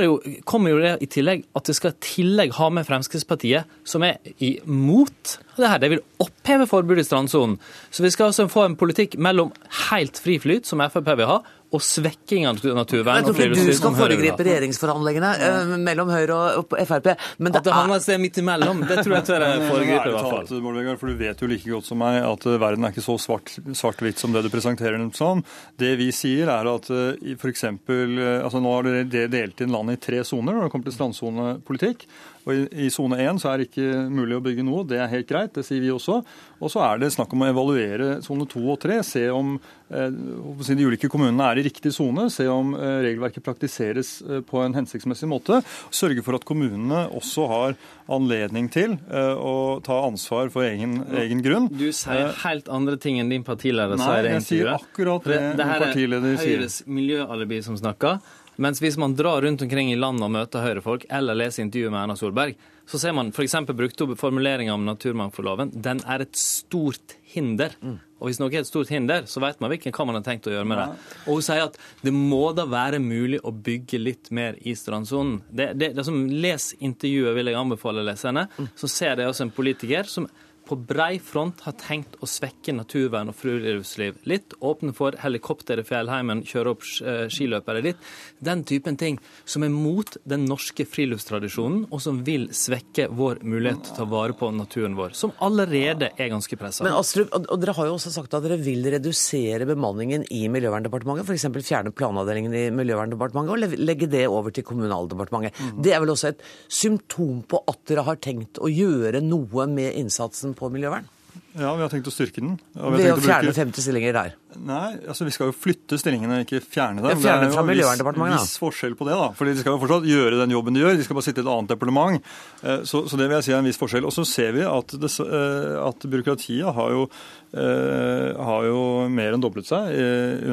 jo, kommer jo det i tillegg at det skal i tillegg ha med Fremskrittspartiet, som er imot det her. De vil oppheve forbudet i strandsonen. Så vi skal altså få en politikk mellom helt fri flyt, som Frp vil ha, og svekking av naturvern. Jeg tror ikke du skal foregripe regjeringsforhandlingene uh, mellom Høyre og, Frp. Men at det havner et sted midt imellom, det tror jeg tør jeg foregripe. i hvert fall. For Du vet jo like godt som meg at uh, verden er ikke så svart-hvitt svart som det du presenterer den som. Det vi sier er at uh, f.eks. Altså nå har dere delt inn landet i tre soner når det kommer til strandsonepolitikk. Og I sone én er det ikke mulig å bygge noe, det er helt greit, det sier vi også. Og så er det snakk om å evaluere sone to og tre, se om eh, de ulike kommunene er i riktig sone, se om eh, regelverket praktiseres eh, på en hensiktsmessig måte. Sørge for at kommunene også har anledning til å ta ansvar for egen, egen grunn. Du sier helt andre ting enn din partileder Nei, sier. Nei, jeg sier akkurat det, det. Det her er Høyres miljøalibi som snakker. Mens hvis man drar rundt omkring i landet og møter Høyre-folk, eller leser intervjuet med Erna Solberg, så ser man f.eks. brukt opp formuleringa om naturmangfoldloven. Den er et stort hinder. Mm. Og hvis noe er et stort hinder, så vet man hvilken hva man har tenkt å gjøre med det. Og hun sier at det må da være mulig å bygge litt mer i strandsonen. Det, det, det som Les intervjuet, vil jeg anbefale leserne. Mm. Så ser det også en politiker som på brei front har tenkt å svekke naturvern og friluftsliv litt. Åpne for helikopter i fjellheimen, kjøre opp eh, skiløpere litt. Den typen ting som er mot den norske friluftstradisjonen, og som vil svekke vår mulighet til å ta vare på naturen vår, som allerede er ganske pressa. Men Astrup, og dere har jo også sagt at dere vil redusere bemanningen i Miljøverndepartementet, f.eks. fjerne planavdelingen i Miljøverndepartementet og legge det over til Kommunaldepartementet. Mm. Det er vel også et symptom på at dere har tenkt å gjøre noe med innsatsen på miljøvern? Ja, vi har tenkt å styrke den. Ved å fjerne bruke... 50 stillinger der? Nei, altså vi skal jo flytte stillingene, ikke fjerne dem. Fjerne fra Miljøverndepartementet, da. viss forskjell på det, da. Fordi de skal jo fortsatt gjøre den jobben de gjør, de skal bare sitte i et annet departement. Eh, så, så det vil jeg si er en viss forskjell. Og så ser vi at, det, eh, at byråkratiet har jo, eh, har jo mer enn doblet seg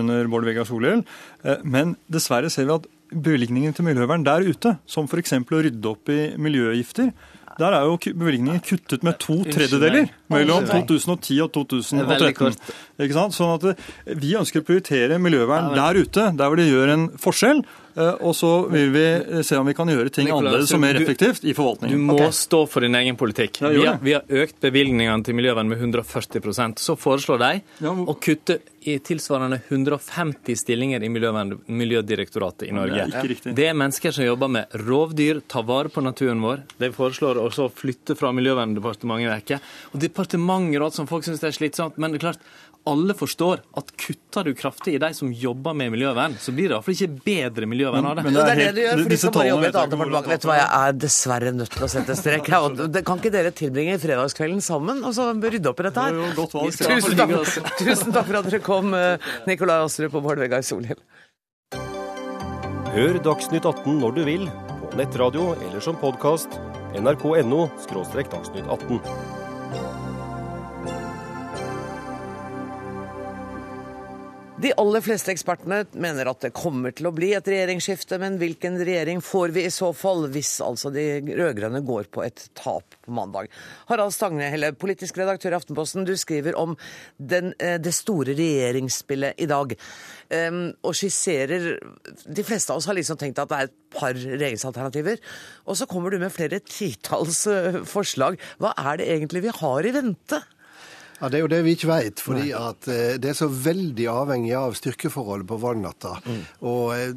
under Bård Vegar Solhjell. Men dessverre ser vi at bevilgningene til miljøvern der ute, som f.eks. å rydde opp i miljøgifter, der er jo bevilgningen kuttet med to tredjedeler mellom 2010 og 2013. Ikke sant? Sånn at eh, Vi ønsker å prioritere miljøvern der ute, der hvor det gjør en forskjell. Eh, og så vil vi eh, se om vi kan gjøre ting annerledes og mer effektivt i forvaltningen. Du må okay. stå for din egen politikk. Vi har, vi har, økt bevilgningene til miljøvern med 140% Så foreslår de å kutte i tilsvarende 150 stillinger i Miljødirektoratet i Norge. Det er, det er mennesker som jobber med rovdyr, tar vare på naturen vår. De foreslår også å flytte fra Miljøverndepartementet en uke. Og alt som folk syns er slitsomt. Men det er klart, alle forstår at kutter du kraftig i de som jobber med miljøvern, så blir det iallfall ikke bedre miljøvern av det. Men, men det er det det du gjør, for de skal bare jobbe i et annet departement. Vet du hva, jeg er dessverre nødt til å sette strek. Kan ikke dere tilbringe fredagskvelden sammen og så rydde opp i dette her? Tusen takk, tusen takk for at dere kom, eh, Nikolai Astrup og Bård Vegar Solhjell. Hør Dagsnytt 18 når du vil, på nettradio eller som podkast. nrk.no – dagsnytt 18. De aller fleste ekspertene mener at det kommer til å bli et regjeringsskifte, men hvilken regjering får vi i så fall, hvis altså de rød-grønne går på et tap på mandag? Harald Stanghelle, politisk redaktør i Aftenposten, du skriver om den, eh, det store regjeringsspillet i dag. Um, og skisserer De fleste av oss har liksom tenkt at det er et par regjeringsalternativer. Og så kommer du med flere titalls uh, forslag. Hva er det egentlig vi har i vente? Ja, Det er jo det vi ikke vet. fordi at eh, det er så veldig avhengig av styrkeforholdet på valgnatta. Mm. Og eh,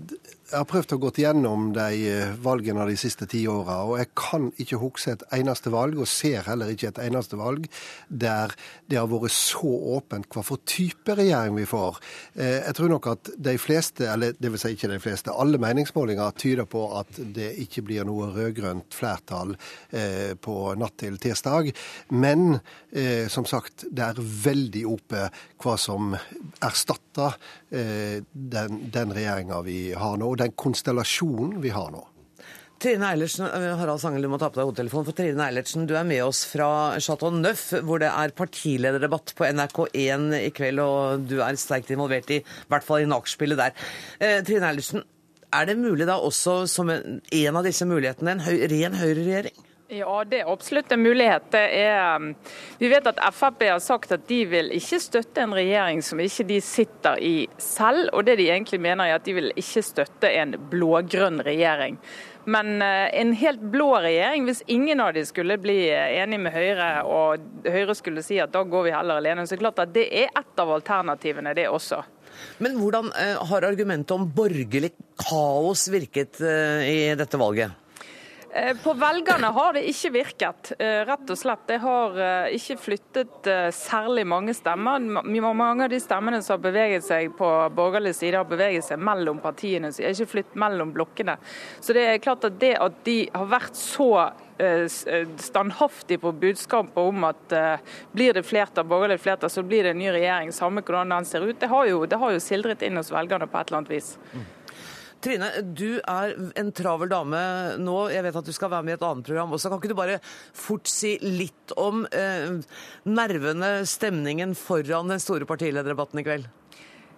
jeg har prøvd å gå gjennom de eh, valgene de siste ti åra, og jeg kan ikke huske et eneste valg, og ser heller ikke et eneste valg, der det har vært så åpent hva for type regjering vi får. Eh, jeg tror nok at de fleste, eller det vil si ikke de fleste, alle meningsmålinger tyder på at det ikke blir noe rød-grønt flertall eh, på natt til tirsdag. Men som sagt, det er veldig ope hva som erstatter den, den regjeringa vi har nå og den konstellasjonen vi har nå. Trine Eilertsen, eh, Harald Sangel, du må ta på deg hodetelefonen. For Trine Eilertsen, du er med oss fra Chateau Neuf, hvor det er partilederdebatt på NRK1 i kveld, og du er sterkt involvert i, i hvert fall i nachspielet der. Eh, Trine Eilertsen, er det mulig da også som en, en av disse mulighetene en høy, ren høyreregjering? Ja, det er absolutt en mulighet. Er, um, vi vet at Frp har sagt at de vil ikke støtte en regjering som ikke de sitter i selv. Og det de egentlig mener er at de vil ikke støtte en blå-grønn regjering. Men uh, en helt blå regjering, hvis ingen av de skulle bli enig med Høyre, og Høyre skulle si at da går vi heller alene, så er det klart at det er et av alternativene, det også. Men hvordan uh, har argumentet om borgerlig kaos virket uh, i dette valget? Eh, på velgerne har det ikke virket, eh, rett og slett. Det har eh, ikke flyttet særlig mange stemmer. Mange av de stemmene som har beveget seg på borgerlig side, har beveget seg mellom partiene, så har ikke flyttet mellom blokkene. Så det er klart at det at de har vært så standhaftig på budskapet om at blir det flertall, borgerlig flertall, så blir det en ny regjering, samme hvordan den ser ut, det har jo, det har jo sildret inn hos velgerne på et eller annet vis. Trine, du er en travel dame nå. Jeg vet at du skal være med i et annet program også. Kan ikke du bare fort si litt om eh, nervene, stemningen foran den store partilederdebatten i kveld?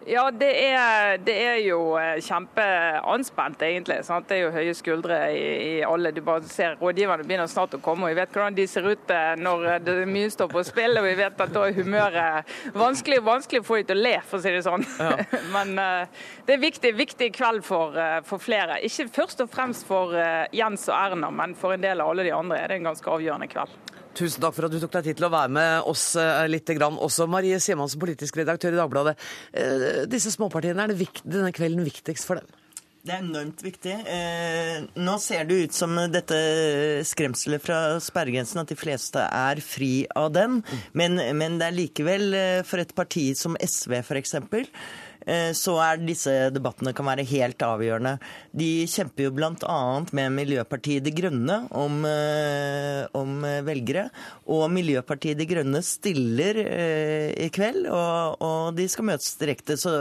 Ja, det er, det er, jo eh, kjempeanspent, egentlig. Sant? Det er jo høye skuldre i, i, alle. Du bare ser Rådgiverne begynner snart å komme, og vi vet hvordan de ser ut eh, når det er mye står på spill. Og vi vet at da er humøret vanskelig, vanskelig å få dem til å le, for å si det sånn. Ja. Men uh, det er viktig, viktig kveld for, uh, for, flere. Ikke først og fremst for uh, Jens og Erna, men for en del av alle de andre er det en ganske avgjørende kveld. Tusen takk for at du tok deg tid til å være med oss eh, litt. Også Marie Simonsen, politisk redaktør i Dagbladet. Eh, disse småpartiene, er det denne kvelden viktigst for dem? Det er enormt viktig. Eh, nå ser det ut som dette skremselet fra sperregrensen, at de fleste er fri av den. Mm. Men, men det er likevel, for et parti som SV f.eks., så er disse debattene kan være helt avgjørende. De kjemper jo bl.a. med Miljøpartiet De Grønne om, eh, om, velgere. Og Miljøpartiet De Grønne stiller eh, i kveld, og, og de skal møtes direkte. Så,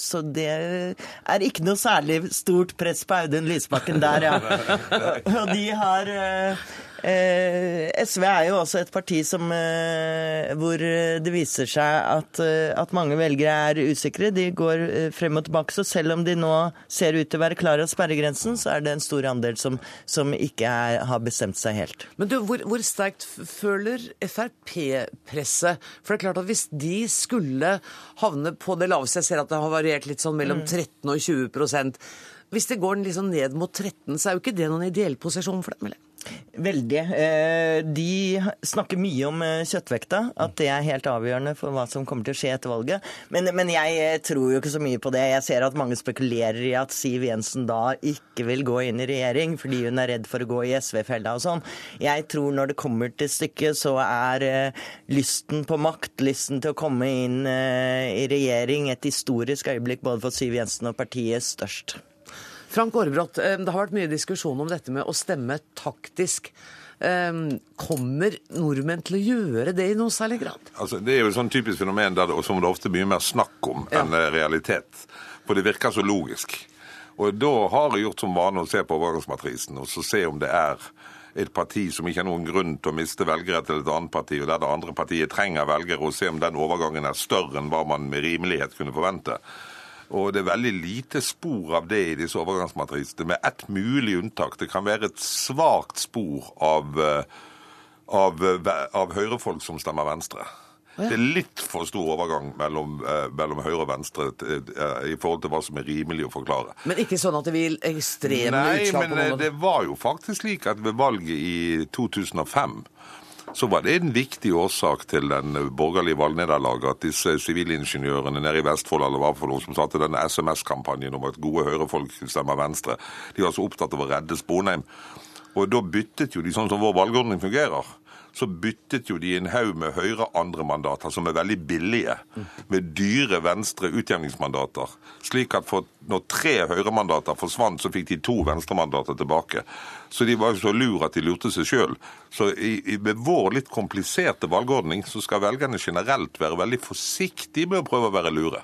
så, det er ikke noe særlig stort press på Audun Lysbakken der, ja. Og de har Eh, SV er jo også et parti som, eh, hvor det viser seg at, eh, at, mange velgere er usikre. De går frem og tilbake. Så selv om de nå ser ut til å være klar av sperregrensen, så er det en stor andel som, som ikke er, har bestemt seg helt. Men du, hvor, hvor sterkt føler Frp-presset? For det er klart at hvis de skulle havne på det laveste, jeg ser at det har variert litt sånn mellom 13 mm. og 20% Hvis det går liksom ned mot 13, så er jo ikke det noen ideell posisjon for dem? eller? Veldig. Eh, de snakker mye om eh, kjøttvekta, at det er helt avgjørende for hva som kommer til å skje etter valget. Men, men, jeg eh, tror jo ikke så mye på det. Jeg ser at mange spekulerer i at Siv Jensen da ikke vil gå inn i regjering fordi hun er redd for å gå i SV-fella og sånn. Jeg tror når det kommer til stykket, så er lysten på makt, lysten til å komme inn i regjering, et historisk øyeblikk både for Siv Jensen og partiet, størst. Frank Aarebrot, eh, det har vært mye diskusjon om dette med å stemme taktisk. Eh, kommer nordmenn til å gjøre det i noe særlig grad? Altså, det er jo et sånn typisk fenomen der som det ofte er mye mer snakk om ja. enn eh, realitet. For det virker så logisk. Og da har jeg gjort som vane å se på overgangsmatrisen og så se om det er et parti som ikke har noen grunn til å miste velgere til et annet parti, og der det andre partiet trenger velgere, og se om den overgangen er større enn hva man med rimelighet kunne forvente. Og det er veldig lite spor av det i disse overgangsmatrisene, med ett mulig unntak. Det kan være et svakt spor av, eh, av, eh, av høyrefolk som stemmer Venstre. Ja. Det er litt for stor overgang mellom, eh, mellom høyre og venstre i forhold til hva som er rimelig å forklare. Men ikke sånn at det vil ekstreme utslag på noen? Nei, men det var jo faktisk slik at ved valget i 2005 så var det en viktig årsak til den borgerlige valgnederlaget at disse sivilingeniørene nede i Vestfold eller hva for noe som satte denne SMS-kampanjen om at gode høyrefolk stemmer Venstre, de var så opptatt av å redde Sponheim. Og da byttet jo de, sånn som vår valgordning fungerer, så byttet jo de en haug med høyre andremandater som er veldig billige, med dyre venstre utjevningsmandater. Slik at for når tre Høyre-mandater forsvant, så fikk de to venstremandater tilbake. Så de var jo så lure at de lurte seg sjøl. Så i, i, med vår litt kompliserte valgordning så skal velgerne generelt være veldig forsiktige med å prøve å være lure.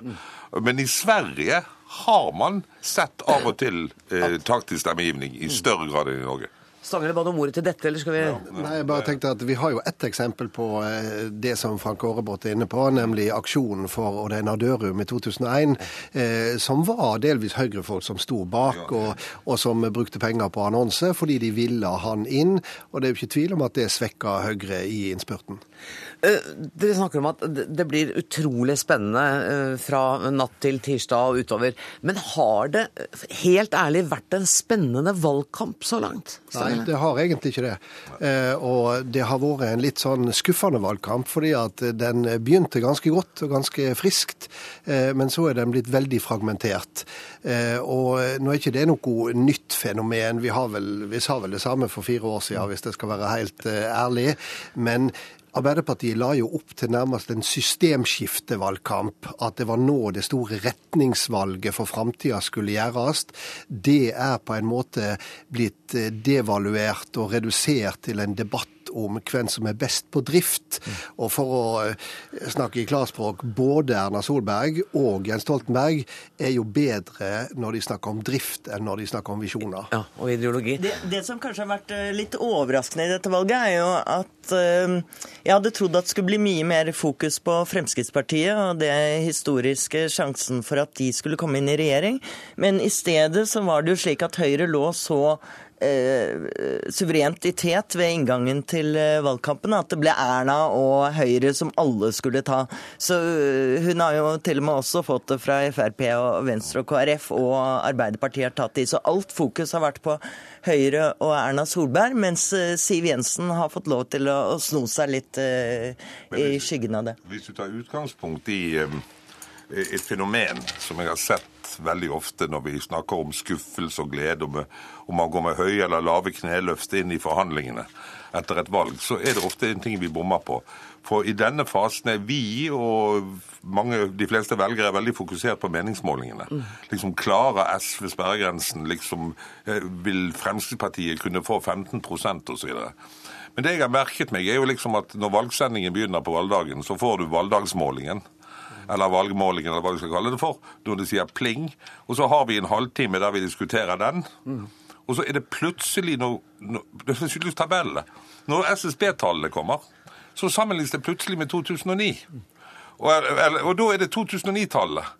Men i Sverige har man sett av og til eh, taktisk stemmegivning i større grad enn i Norge. Stangele ba om ordet til dette, eller skal vi Nei, jeg bare tenkte at Vi har jo ett eksempel på eh, det som Frank Aarebrot er inne på, nemlig aksjonen for Odeina Dørum i 2001, eh, som var delvis Høyre-folk som sto bak, og, og som brukte penger på annonse fordi de ville han inn. Og det er jo ikke tvil om at det svekka Høyre i innspurten. Eh, Dere snakker om at det det blir utrolig spennende eh, fra natt til tirsdag og utover. Men har det eh, helt ærlig vært en spennende valgkamp så langt? Nei, det har egentlig ikke det. Eh, og det har vært en litt sånn skuffende valgkamp, fordi at den begynte ganske godt og ganske friskt, eh, men så er den blitt veldig fragmentert. Eh, og nå er ikke det noe nytt fenomen. Vi, har vel, vi sa vel det samme for fire år siden, hvis jeg skal være helt ærlig. Men Arbeiderpartiet la jo opp til nærmest en systemskiftevalgkamp. At det var nå det store retningsvalget for framtida skulle gjøres. Det er på en måte blitt eh, devaluert og redusert til en debatt om hvem som er best på drift. Og for å eh, snakke i klarspråk, både Erna Solberg og Jens Stoltenberg er jo bedre når de snakker om drift enn når de snakker om visjoner. Ja, og ideologi. Det, det som kanskje har vært eh, litt overraskende i dette valget, er jo at eh, jeg hadde trodd at det skulle bli mye mer fokus på Fremskrittspartiet og det historiske sjansen for at de skulle komme inn i regjering. Men i stedet så var det jo slik at Høyre lå så eh, suverent ved inngangen til eh, valgkampen at det ble Erna og Høyre som alle skulle ta. Så eh, hun har jo til og med også fått det fra Frp og Venstre og KrF, og Arbeiderpartiet har tatt de. Så alt fokus har vært på Høyre og Erna Solberg, mens Siv Jensen har fått lov til å, sno seg litt i skyggen av det. Hvis du tar utgangspunkt i et fenomen som jeg har sett veldig ofte når vi snakker om skuffelse og glede, om, man går med høye eller lave kneløft inn i forhandlingene etter et valg, så er det ofte en ting vi bommer på. For i denne fasen er vi og mange, de fleste velgere veldig fokusert på meningsmålingene. Liksom Klarer SV sperregrensen? Liksom, eh, vil Fremskrittspartiet kunne få 15% osv.? Men det jeg har merket meg, er jo liksom at når valgsendingen begynner på valgdagen, så får du valgdagsmålingen eller valgmålingen, eller hva du skal kalle det for, når de sier pling. Og så har vi en halvtime der vi diskuterer den. Og så er det plutselig noe no, Det skyldes tabellene. Når SSB-tallene kommer, så sammenlignes det plutselig med 2009. Og, eller, og da er det 2009-tallet.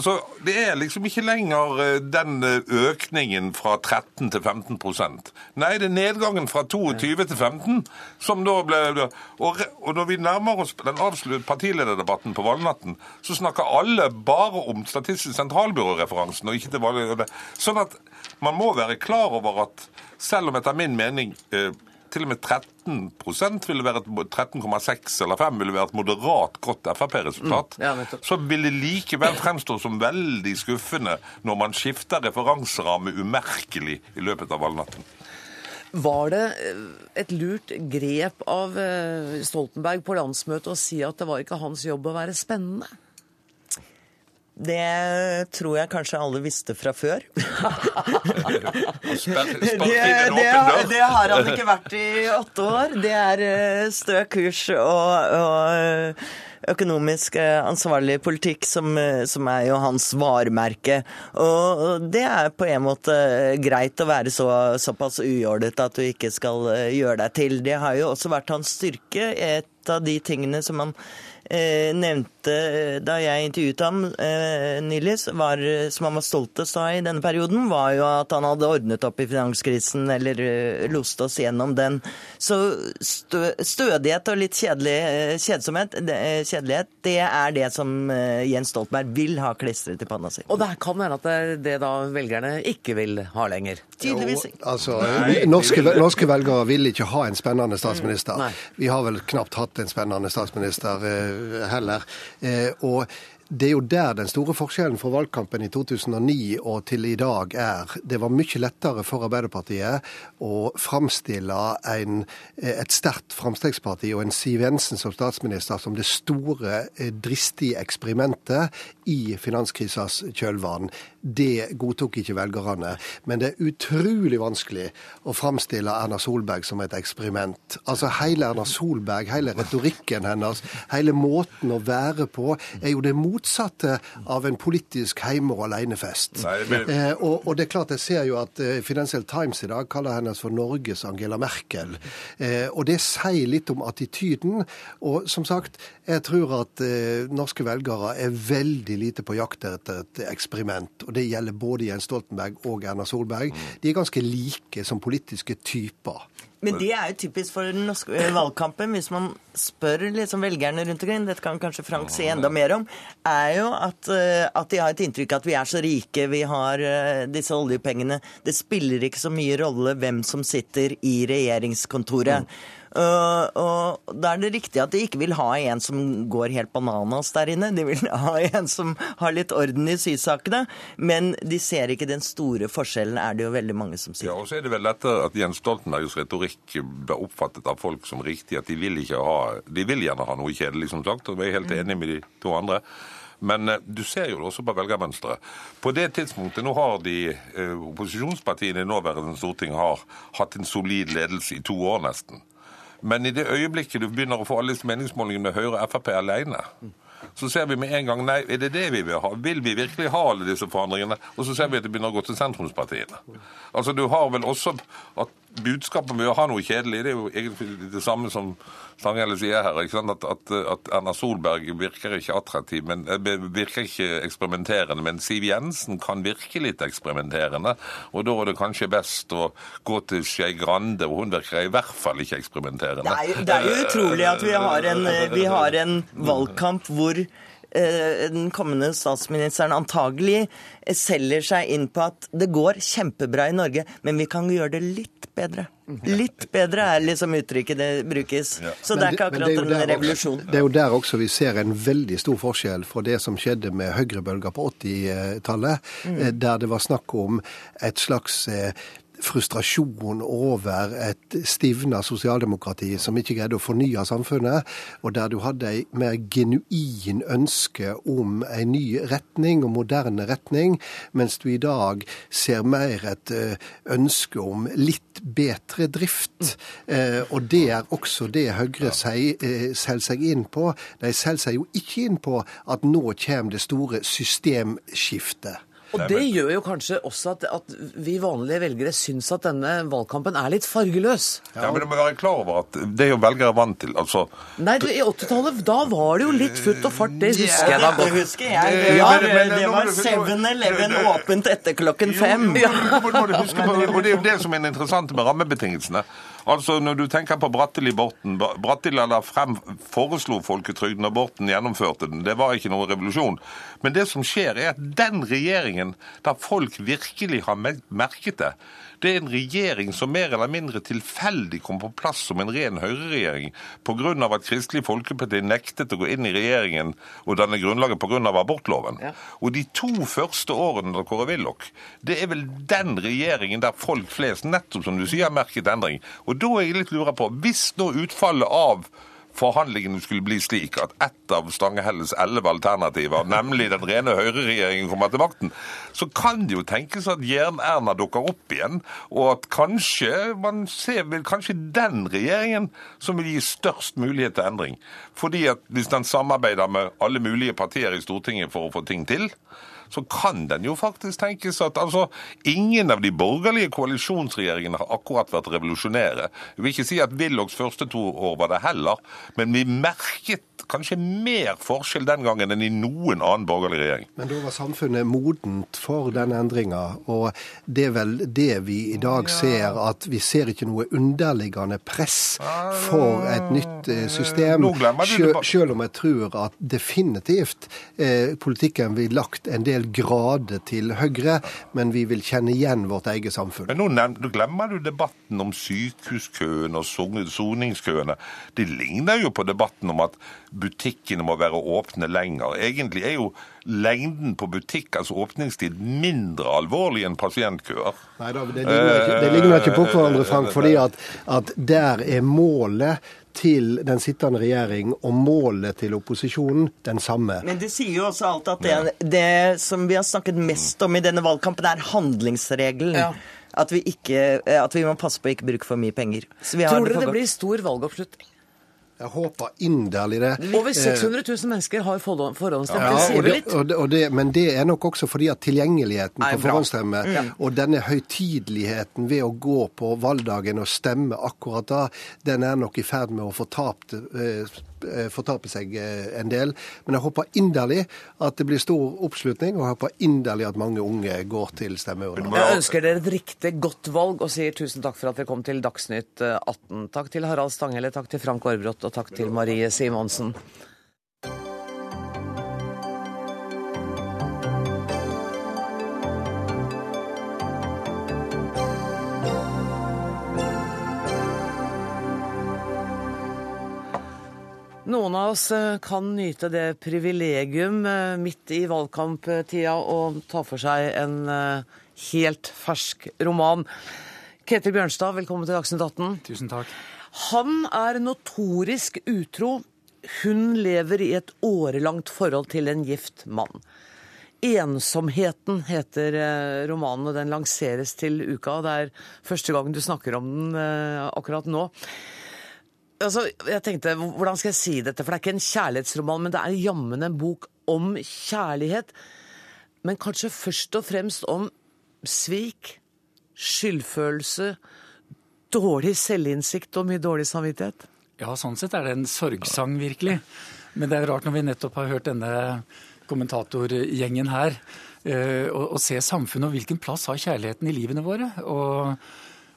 Så Det er liksom ikke lenger eh, den eh, økningen fra 13 til 15% Nei, det er nedgangen fra 22 til 15 som da ble Og, når vi nærmer oss den avsluttede partilederdebatten på valgnatten, så snakker alle bare om Statistisk sentralbyrå-referansen, og ikke til valg... Sånn at man må være klar over at selv om etter min mening eh, til og med 13 ville være et 13,6 eller 5 ville være et moderat godt Frp-resultat, Mm, ja, så vil det likevel fremstå som veldig skuffende når man skifter referanseramme umerkelig i løpet av valgnatten. Var det eh, et lurt grep av eh, Stoltenberg på landsmøtet å si at det var ikke hans jobb å være spennende? Det tror jeg kanskje alle visste fra før. Det, det, det har han ikke vært i åtte år. Det er eh, stø kurs og, og eh, økonomisk eh, ansvarlig politikk som, som er jo hans varemerke. Og det er på en måte greit å være så, såpass ujålete at du ikke skal gjøre deg til. Det har jo også vært hans styrke. Et av de tingene som han nevnte da jeg intervjuet ham eh, nylig, var, som han var stoltest av i denne perioden, var jo at han hadde ordnet opp i finanskrisen, eller eh, lost oss gjennom den. Så stø, stødighet og litt kjedelig, eh, kjedsomhet, det, eh, kjedelighet, det er det som eh, Jens Stoltenberg vil ha klistret i panna si. Og det kan være at det er det da velgerne ikke vil ha lenger. Tydeligvis ikke. Altså, norske, norske velgere vil ikke ha en spennende statsminister. Nei. Vi har vel knapt hatt en spennende statsminister eh, heller. Eh, og det er jo der den store forskjellen fra valgkampen i 2009 og til i dag er. Det var mye lettere for Arbeiderpartiet å framstille en, eh, et sterkt Frp og en Siv Jensen som statsminister som det store, eh, dristige eksperimentet i finanskrisas kjølvann. Det godtok ikke velgerne. Men det er utrolig vanskelig å framstille Erna Solberg som et eksperiment. Altså Hele Erna Solberg, hele retorikken hennes, hele måten å være på, er jo det motsatte motsatte av en politisk hjemme- og alenefest. Men- Eh, og, og det er klart, jeg ser jo at eh, Financial Times i dag kaller henne for Norges Angela Merkel. Eh, og det sier litt om attityden. Og som sagt, jeg tror at eh, norske velgere er veldig lite på jakt etter et eksperiment. Og det gjelder både Jens Stoltenberg og Erna Solberg. De er ganske like som politiske typer. Men det er jo typisk for den norske eh, valgkampen. Hvis man spør liksom velgerne rundt omkring, dette kan kanskje Frank si enda mer om, er jo at, eh, at de har et inntrykk av at vi er så rike, vi har eh, disse oljepengene. Det spiller ikke så mye rolle hvem som sitter i regjeringskontoret. Uh, og da er det riktig at de ikke vil ha en som går helt bananas der inne. De vil ha en som har litt orden i sysakene. Men de ser ikke den store forskjellen, er det jo veldig mange som sier. Ja, og så er det vel dette at Jens Stoltenbergs retorikk ble oppfattet av folk som riktig, at de vil ikke ha De vil gjerne ha noe kjedelig, som sagt, og vi er helt enige med de to andre. Men eh, du ser jo det også på velgermønsteret. På det tidspunktet Nå har de eh, opposisjonspartiene i nåværende storting har hatt en solid ledelse i to år nesten. Men i det øyeblikket du begynner å få alle disse meningsmålingene med Høyre og Frp alene, så ser vi med en gang nei, er det det vi vil ha? Vil vi virkelig ha alle disse forandringene? Og så ser vi at det begynner å gå til sentrumspartiene. Altså Du har vel også at budskapet med å ha noe kjedelig, det er jo egentlig det samme som Stanghelle sier her. At, at, at Erna Solberg virker ikke attraktiv, men eh, virker ikke eksperimenterende. Men Siv Jensen kan virke litt eksperimenterende, og da er det kanskje best å gå til Skei Grande, og hun virker i hvert fall ikke eksperimenterende. Det er, jo- det er jo utrolig at vi har en, vi har en valgkamp hvor eh, den kommende statsministeren antagelig eh, selger seg inn på at det går kjempebra i Norge, men vi kan gjøre det litt bedre. Litt bedre er liksom uttrykket det brukes. Så det er ikke akkurat en også- revolusjon. Det er jo der også vi ser en veldig stor forskjell fra det som skjedde med høyrebølga på 80-tallet, Mm. eh, der det var snakk om et slags eh, frustrasjon over et stivna sosialdemokrati som ikke greide å fornye samfunnet, og der du hadde ei mer genuin ønske om en ny retning og moderne retning, mens du i dag ser mer et eh, ønske om litt bedre drift. Eh, Og det er også det Høyre eh, selger seg inn på. De selger seg jo ikke inn på at nå kommer det store systemskiftet. Og det gjør jo kanskje også at, at vi vanlige velgere syns at denne valgkampen er litt fargeløs. Ja, men du må være klar over at det er jo velgere vant til. altså... Nei, du, i 80-tallet, da var det jo litt futt og fart. Det husker jeg da Det husker jeg. Det Ja, var, det var 7-Eleven åpent etter klokken fem. Jo, jo, må, må du huske på, og Det er jo det som er interessant med rammebetingelsene. Altså, Når du tenker på Bratteli-Borten Bratteli la frem, foreslo folketrygden, og Borten gjennomførte den. Det var ikke noen revolusjon. Men det som skjer, er at den regjeringen der folk virkelig har merket det, det er en regjering som mer eller mindre tilfeldig kom på plass som en ren høyreregjering pga. at Kristelig Folkeparti nektet å gå inn i regjeringen og danne grunnlaget pga. abortloven. Og de to første årene da Kåre Willoch, det er vel den regjeringen der folk flest, nettopp som du sier, har merket endring. Og da er jeg litt lurer på, hvis nå utfallet av forhandlingene skulle bli slik at ett av Stangehelles elleve alternativer, nemlig den rene høyreregjeringen, kommer til makten, så kan det jo tenkes at Jern-Erna dukker opp igjen, og at kanskje man ser vel kanskje den regjeringen som vil gi størst mulighet til endring. Fordi at hvis den samarbeider med alle mulige partier i Stortinget for å få ting til, så kan den jo faktisk tenkes at altså, ingen av de borgerlige koalisjonsregjeringene har akkurat vært revolusjonære. Jeg vil ikke si at Willochs første to år var det heller, men vi merket kanskje mer forskjell den gangen enn i noen annen borgerlig regjering. Men da var samfunnet modent for den endringa, og det er vel det vi i dag ser, at vi ser ikke noe underliggende press for et nytt eh, system. Selv om jeg tror at definitivt eh, politikken vil lagt en del grader til høyre, men vi vil kjenne igjen vårt eget samfunn. Men nå nevnt, nå glemmer du debatten om sykehuskøene og soningskøene. Det ligner jo på debatten om at butikkene må være åpne lenger. Egentlig er jo lengden på butikkers åpningstid mindre alvorlig enn pasientkøer. Nei da, det ligner ikke, det ligner ikke på hverandre, Frank, fordi at, at der er målet til den sittende regjering og målet til opposisjonen den samme. Men det sier jo også alt at det, det som vi har snakket mest om i denne valgkampen, er handlingsregelen. Ja. At, vi ikke, at vi må passe på å ikke bruke for mye penger. Så vi har Tror det dere det, det blir stor valgoppslutning? Jeg håper inderlig det. Over 600 000 mennesker har forhånd- forhåndsstemt. Ja, det sier det, litt? og det, og det, men det er nok også fordi at tilgjengeligheten på forhåndsstemme mm. og denne høytideligheten ved å gå på valgdagen og stemme akkurat da, den er nok i ferd med å få tapt... eh, fortape seg eh, en del. Men jeg håper inderlig at det blir stor oppslutning, og jeg håper inderlig at mange unge går til stemmeurnene. Jeg ønsker dere et riktig godt valg og sier tusen takk for at dere kom til Dagsnytt eh, 18. Takk til Harald Stanghelle, takk til Frank Aarbrot og takk til Marie Simonsen. Noen av oss eh, kan nyte det privilegium eh, midt i valgkamptida å ta for seg en eh, helt fersk roman. Ketil Bjørnstad, velkommen til Dagsnytt 18. Tusen takk. Han er notorisk utro. Hun lever i et årelangt forhold til en gift mann. 'Ensomheten' heter romanen, og den lanseres til uka. Det er første gang du snakker om den akkurat nå. Altså, jeg tenkte, Hvordan skal jeg si dette? For det er ikke en kjærlighetsroman, men det er jammen en bok om kjærlighet. Men kanskje først og fremst om svik, skyldfølelse, dårlig selvinnsikt og mye dårlig samvittighet. Ja, sånn sett er det en sorgsang, virkelig. Men det er rart når vi nettopp har hørt denne kommentatorgjengen her, eh, å se samfunnet og hvilken plass har kjærligheten i livene våre. Og,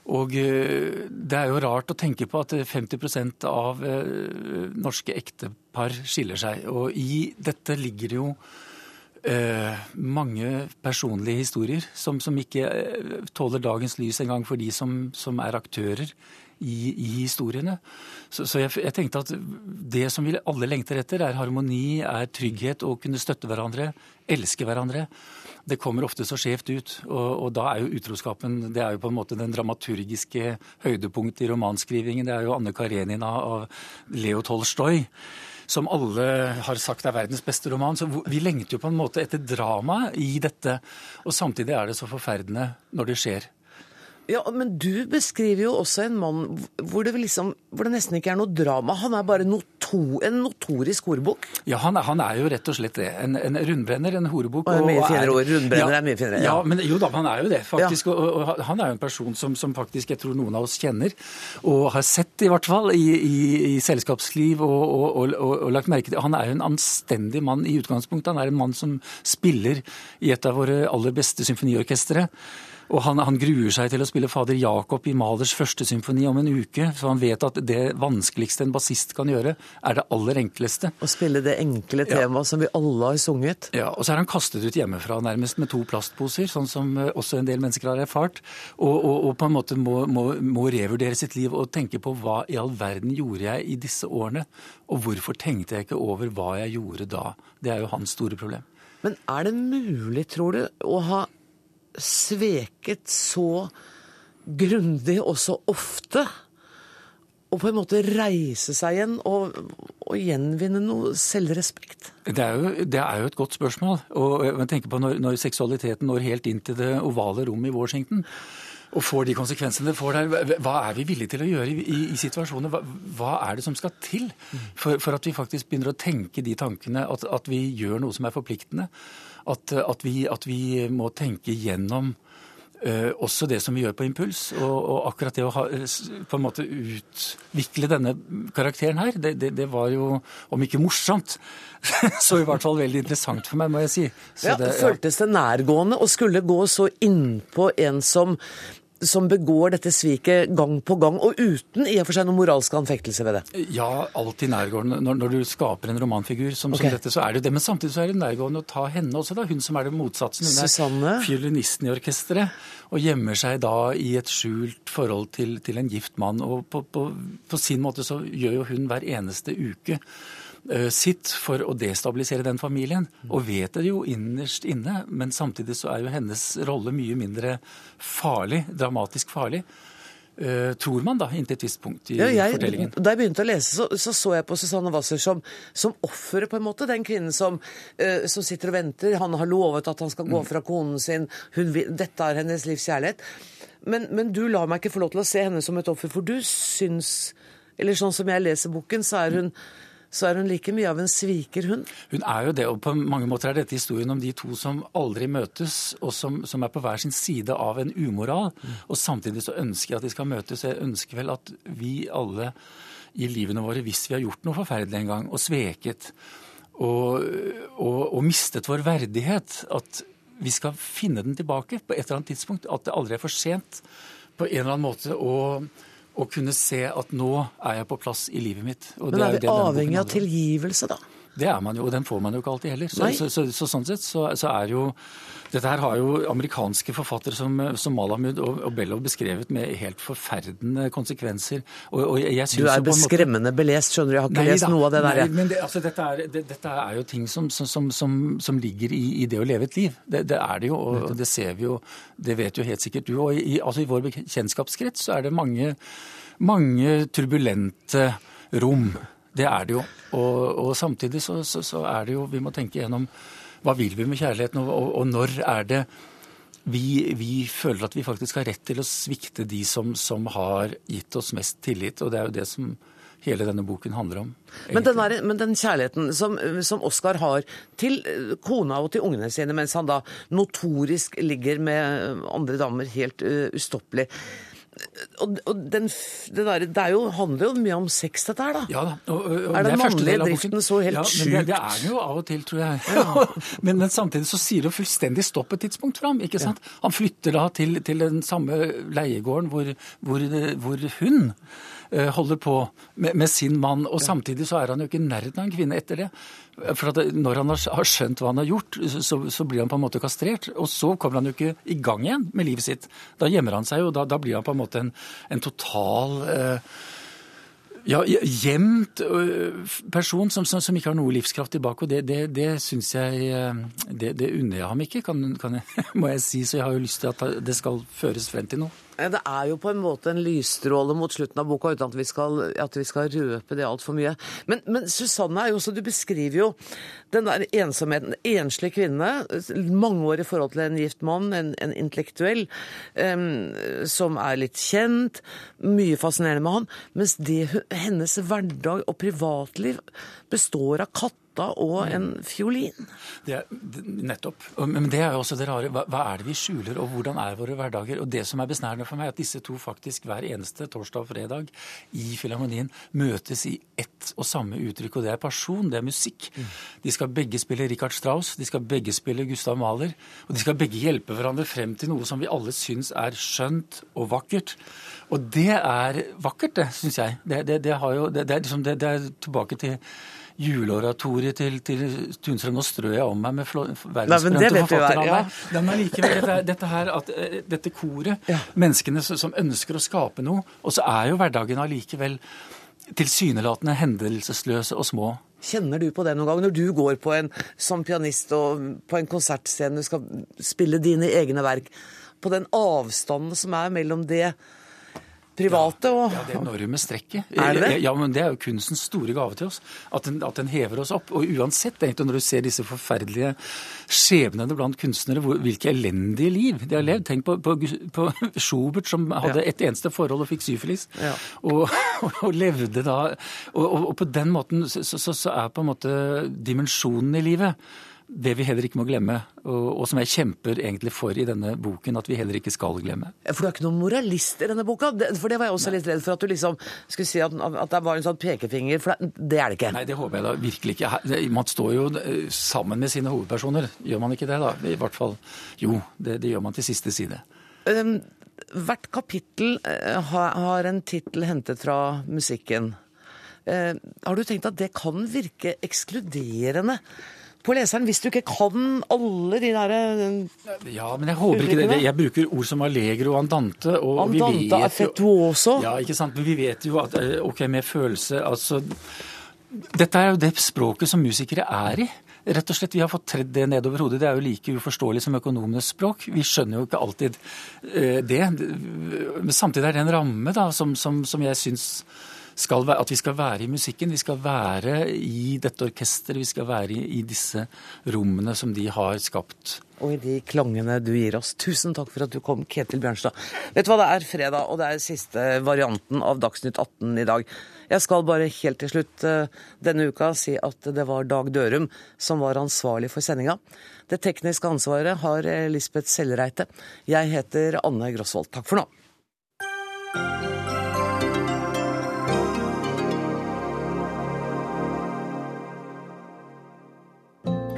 og eh, det er jo rart å tenke på at 50 av eh, norske ektepar skiller seg. Og i dette ligger jo eh, mange personlige historier som, som ikke eh, tåler dagens lys engang for de som, som er aktører i, i historiene. Så, så jeg, jeg tenkte at det som vi alle lengter etter, er harmoni, er trygghet, å kunne støtte hverandre, elske hverandre. Det kommer ofte så skjevt ut, og, og da er jo utroskapen det er jo på en måte den dramaturgiske høydepunkt i romanskrivingen. Det er jo Anne Karenina av Leo Tolstoy som alle har sagt er verdens beste roman. Så vi lengter jo på en måte etter drama i dette. Og samtidig er det så forferdende når det skjer. Ja, Men du beskriver jo også en mann hvor det, liksom, hvor det nesten ikke er noe drama. Han er bare noto, en notorisk horebukk. Ja, han er, han er, jo rett og slett det. En, en rundbrenner, en horebukk. Og mye finere ord. Rundbrenner ja, er mye finere. Ja. ja, men jo da, han er jo det, faktisk. Ja. Og, og, han er jo en person som, som, faktisk jeg tror noen av oss kjenner, og har sett i hvert fall i, i, i selskapsliv og, og, lagt merke til. Han er jo en anstendig mann i utgangspunktet. Han er en mann som spiller i et av våre aller beste symfoniorkestre. Og han, han, gruer seg til å spille fader Jakob i Malers første symfoni om en uke. Så han vet at det vanskeligste en bassist kan gjøre, er det aller enkleste. Å spille det enkle temaet ja. som vi alle har sunget. Ja, Og så er han kastet ut hjemmefra nærmest med to plastposer, sånn som også en del mennesker har erfart. Og, og, og på en måte må, må, må, revurdere sitt liv og tenke på hva i all verden gjorde jeg i disse årene? Og hvorfor tenkte jeg ikke over hva jeg gjorde da? Det er jo hans store problem. Men er det mulig, tror du, å ha sveket så grundig og så ofte. Og på en måte reise seg igjen og, og gjenvinne noe selvrespekt? Det er, jo, det er, jo, et godt spørsmål. Og jeg tenker på når, når seksualiteten når helt inn til det ovale rommet i Washington og får de konsekvensene det får der, hva er vi villige til å gjøre i, i, i situasjoner? Hva, hva, er det som skal til for, for, at vi faktisk begynner å tenke de tankene, at, at vi gjør noe som er forpliktende? At, at, vi, at vi, må tenke gjennom uh, også det som vi gjør på impuls. Og, og, akkurat det å ha, på en måte utvikle denne karakteren her, det, det, det var jo, om ikke morsomt, så i hvert fall veldig interessant for meg, må jeg si. Så ja, det, ja. Føltes det nærgående å skulle gå så innpå en som som begår dette sviket gang på gang, og uten i og for seg noen moralsk anfektelse ved det? Ja, alltid nærgående. Når, når du skaper en romanfigur som, okay. som, dette, så er det det. Men samtidig så er det nærgående å ta henne også, da. Hun som er det motsatsen. Hun er Susanne. fiolinisten i orkesteret. Og gjemmer seg da i et skjult forhold til, til en gift mann. Og på, på, på sin måte så gjør jo hun hver eneste uke sitt for å destabilisere den familien, og vet det jo innerst inne. Men samtidig så er jo hennes rolle mye mindre farlig, dramatisk farlig. Uh, tror man da, inntil et visst punkt i ja, jeg, fortellingen. Da jeg begynte å lese, så så, så jeg på Susanne Wasser som, som offeret, på en måte. Den kvinnen som, uh, som, sitter og venter. Han har lovet at han skal gå fra konen sin. Hun, dette er hennes livs kjærlighet. Men, men, du lar meg ikke få lov til å se henne som et offer, for du syns Eller sånn som jeg leser boken, så er hun, så er hun like mye av en sviker, hun. Hun er jo det, og på mange måter er dette historien om de to som aldri møtes, og som, som er på hver sin side av en umoral. Og samtidig så ønsker jeg at de skal møtes. Jeg ønsker vel at vi alle i livene våre, hvis vi har gjort noe forferdelig en gang, og sveket, og, og, og mistet vår verdighet, at vi skal finne den tilbake på et eller annet tidspunkt. At det aldri er for sent på en eller annen måte å, å kunne se at nå er jeg på plass i livet mitt. Og Men det er vi avhengig av tilgivelse, da? Det er man jo, og den får man jo ikke alltid heller. Så, så, så, så sånn sett så, så er jo Dette her har jo amerikanske forfattere som, som Malamud og, og Bellow beskrevet med helt forferdende konsekvenser. Og, og jeg, synes Du er beskremmende måte- belest, skjønner du. Jeg har ikke Nei lest da. noe av det der. Nei, men det, altså, dette, er, det, dette er jo ting som, som, som, som, som ligger i, i det å leve et liv. Det, det er det jo, og, og det ser vi jo. Det vet jo helt sikkert du. Og i, altså, i vår bekjentskapskrets så er det mange, mange turbulente rom. Det er det jo. Og, og samtidig så, så, så er det jo Vi må tenke gjennom hva vil vi med kjærligheten, og, og, og når er det vi, vi føler at vi faktisk har rett til å svikte de som, som har gitt oss mest tillit. Og det er jo det som hele denne boken handler om. Men den, er, men den kjærligheten som, som Oskar har til eh, kona og til ungene sine, mens han da notorisk ligger med andre damer helt uh, ustoppelig. Og, og den, det, der, det jo, handler jo mye om sex, dette her, da. Ja da. Og, og, Er den mannlige driften så helt ja, sjuk? Det, det er den jo av og til, tror jeg. men, men samtidig så sier det fullstendig stopp et tidspunkt for ham. ikke sant? Han flytter da til, til den samme leiegården hvor, hvor, hvor hun holder på med, med sin mann, og samtidig så er han jo ikke i nærheten av en kvinne etter det. For at når han har skjønt hva han har gjort, så, så blir han på en måte kastrert. Og så kommer han jo ikke i gang igjen med livet sitt. Da gjemmer han seg jo, da, da blir han på en måte en, en total eh, ja, gjemt øh, person som, som, som ikke har noe livskraft tilbake. Og det, det, det syns jeg Det, det unner jeg ham ikke, kan, kan jeg, må jeg si. Så jeg har jo lyst til at det skal føres frem til noe. Eh, Det er jo på en måte en lysstråle mot slutten av boka, uten at vi skal, at vi skal røpe det altfor mye. Men, men Susanne er jo også, du beskriver jo den der ensomheten. En enslig kvinne, mangeårig forhold til en gift mann, en, en intellektuell, um, som er litt kjent, mye fascinerende med han, mens det, hennes hverdag og privatliv består av katta og en fiolin. Det er, nettopp. Men det er jo også det rare. Hva, hva er det vi skjuler, og hvordan er våre hverdager? Og det som er besnærende for meg, er at disse to faktisk hver eneste torsdag og fredag i Filharmonien møtes i ett og samme uttrykk, og det er person, det er musikk. De skal begge spille Richard Strauss, de skal begge spille Gustav Mahler, og de skal begge hjelpe hverandre frem til noe som vi alle syns er skjønt og vakkert. Og det er vakkert, det, syns jeg. Det, det, det, har jo, det, det, er liksom, det, det er tilbake til juleoratoriet til, til Tunstrøm. Nå strør jeg om meg med verdensberømte er, forfatternavn. ja. Ja, men likevel, dette, dette her, at, eh, dette koret, menneskene som, som ønsker å skape noe, og så er jo hverdagen allikevel tilsynelatende hendelsesløse og små. Kjenner du på det noen gang når du går på en, som pianist og på en konsertscene du skal spille dine egne verk, på den avstanden som er mellom det private og Ja, det enorme strekket. Er det det? Ja, men Det er jo kunstens store gave til oss. At den, at den hever oss opp. Og uansett, egentlig, når du ser disse forferdelige skjebnene blant kunstnere, hvor, hvilke elendige liv de har levd. Tenk på, på, på Schubert, som hadde Ja. et eneste forhold og fikk syfilis. Ja. Og, og, levde da og, og, og på den måten så, så, så er på en måte dimensjonen i livet det vi heller ikke må glemme, og, som jeg kjemper egentlig for i denne boken, at vi heller ikke skal glemme. For du er ikke noen moralist i denne boka? For det var jeg også litt redd for, at du liksom skulle si at, at det var en sånn pekefinger, for det, er det ikke. Nei, det håper jeg da virkelig ikke. Man står jo eh, sammen med sine hovedpersoner, gjør man ikke det da? I hvert fall, jo, det, det gjør man til siste side. Um, hvert kapittel eh, har, har en tittel hentet fra musikken. Uh, har du tenkt at det kan virke ekskluderende på leseren, hvis du ikke kan alle de derre Ja, men jeg håper ikke det. Jeg bruker ord som allegro andante. Og Andante, affettuoso. Ja, ikke sant. Men vi vet jo at eh, OK, med følelse Altså Dette er jo det språket som musikere er i. Rett og slett, Vi har fått tredd det nedover hodet. Det er jo like uforståelig som økonomenes språk. Vi skjønner jo ikke alltid eh, det. Men samtidig er det en ramme da, som, som, som jeg syns skal, at vi skal være i musikken. Vi skal være i dette orkesteret, vi skal være i, i disse rommene som de har skapt. Og i de klangene du gir oss. Tusen takk for at du kom, Ketil Bjørnstad. Vet du hva, det er fredag, og det er siste varianten av Dagsnytt 18 i dag. Jeg skal bare helt til slutt eh, denne uka si at det var Dag Dørum som var ansvarlig for sendinga. Det tekniske ansvaret har Lisbeth Sellreite. Jeg heter Anne Grosvold. Takk for nå.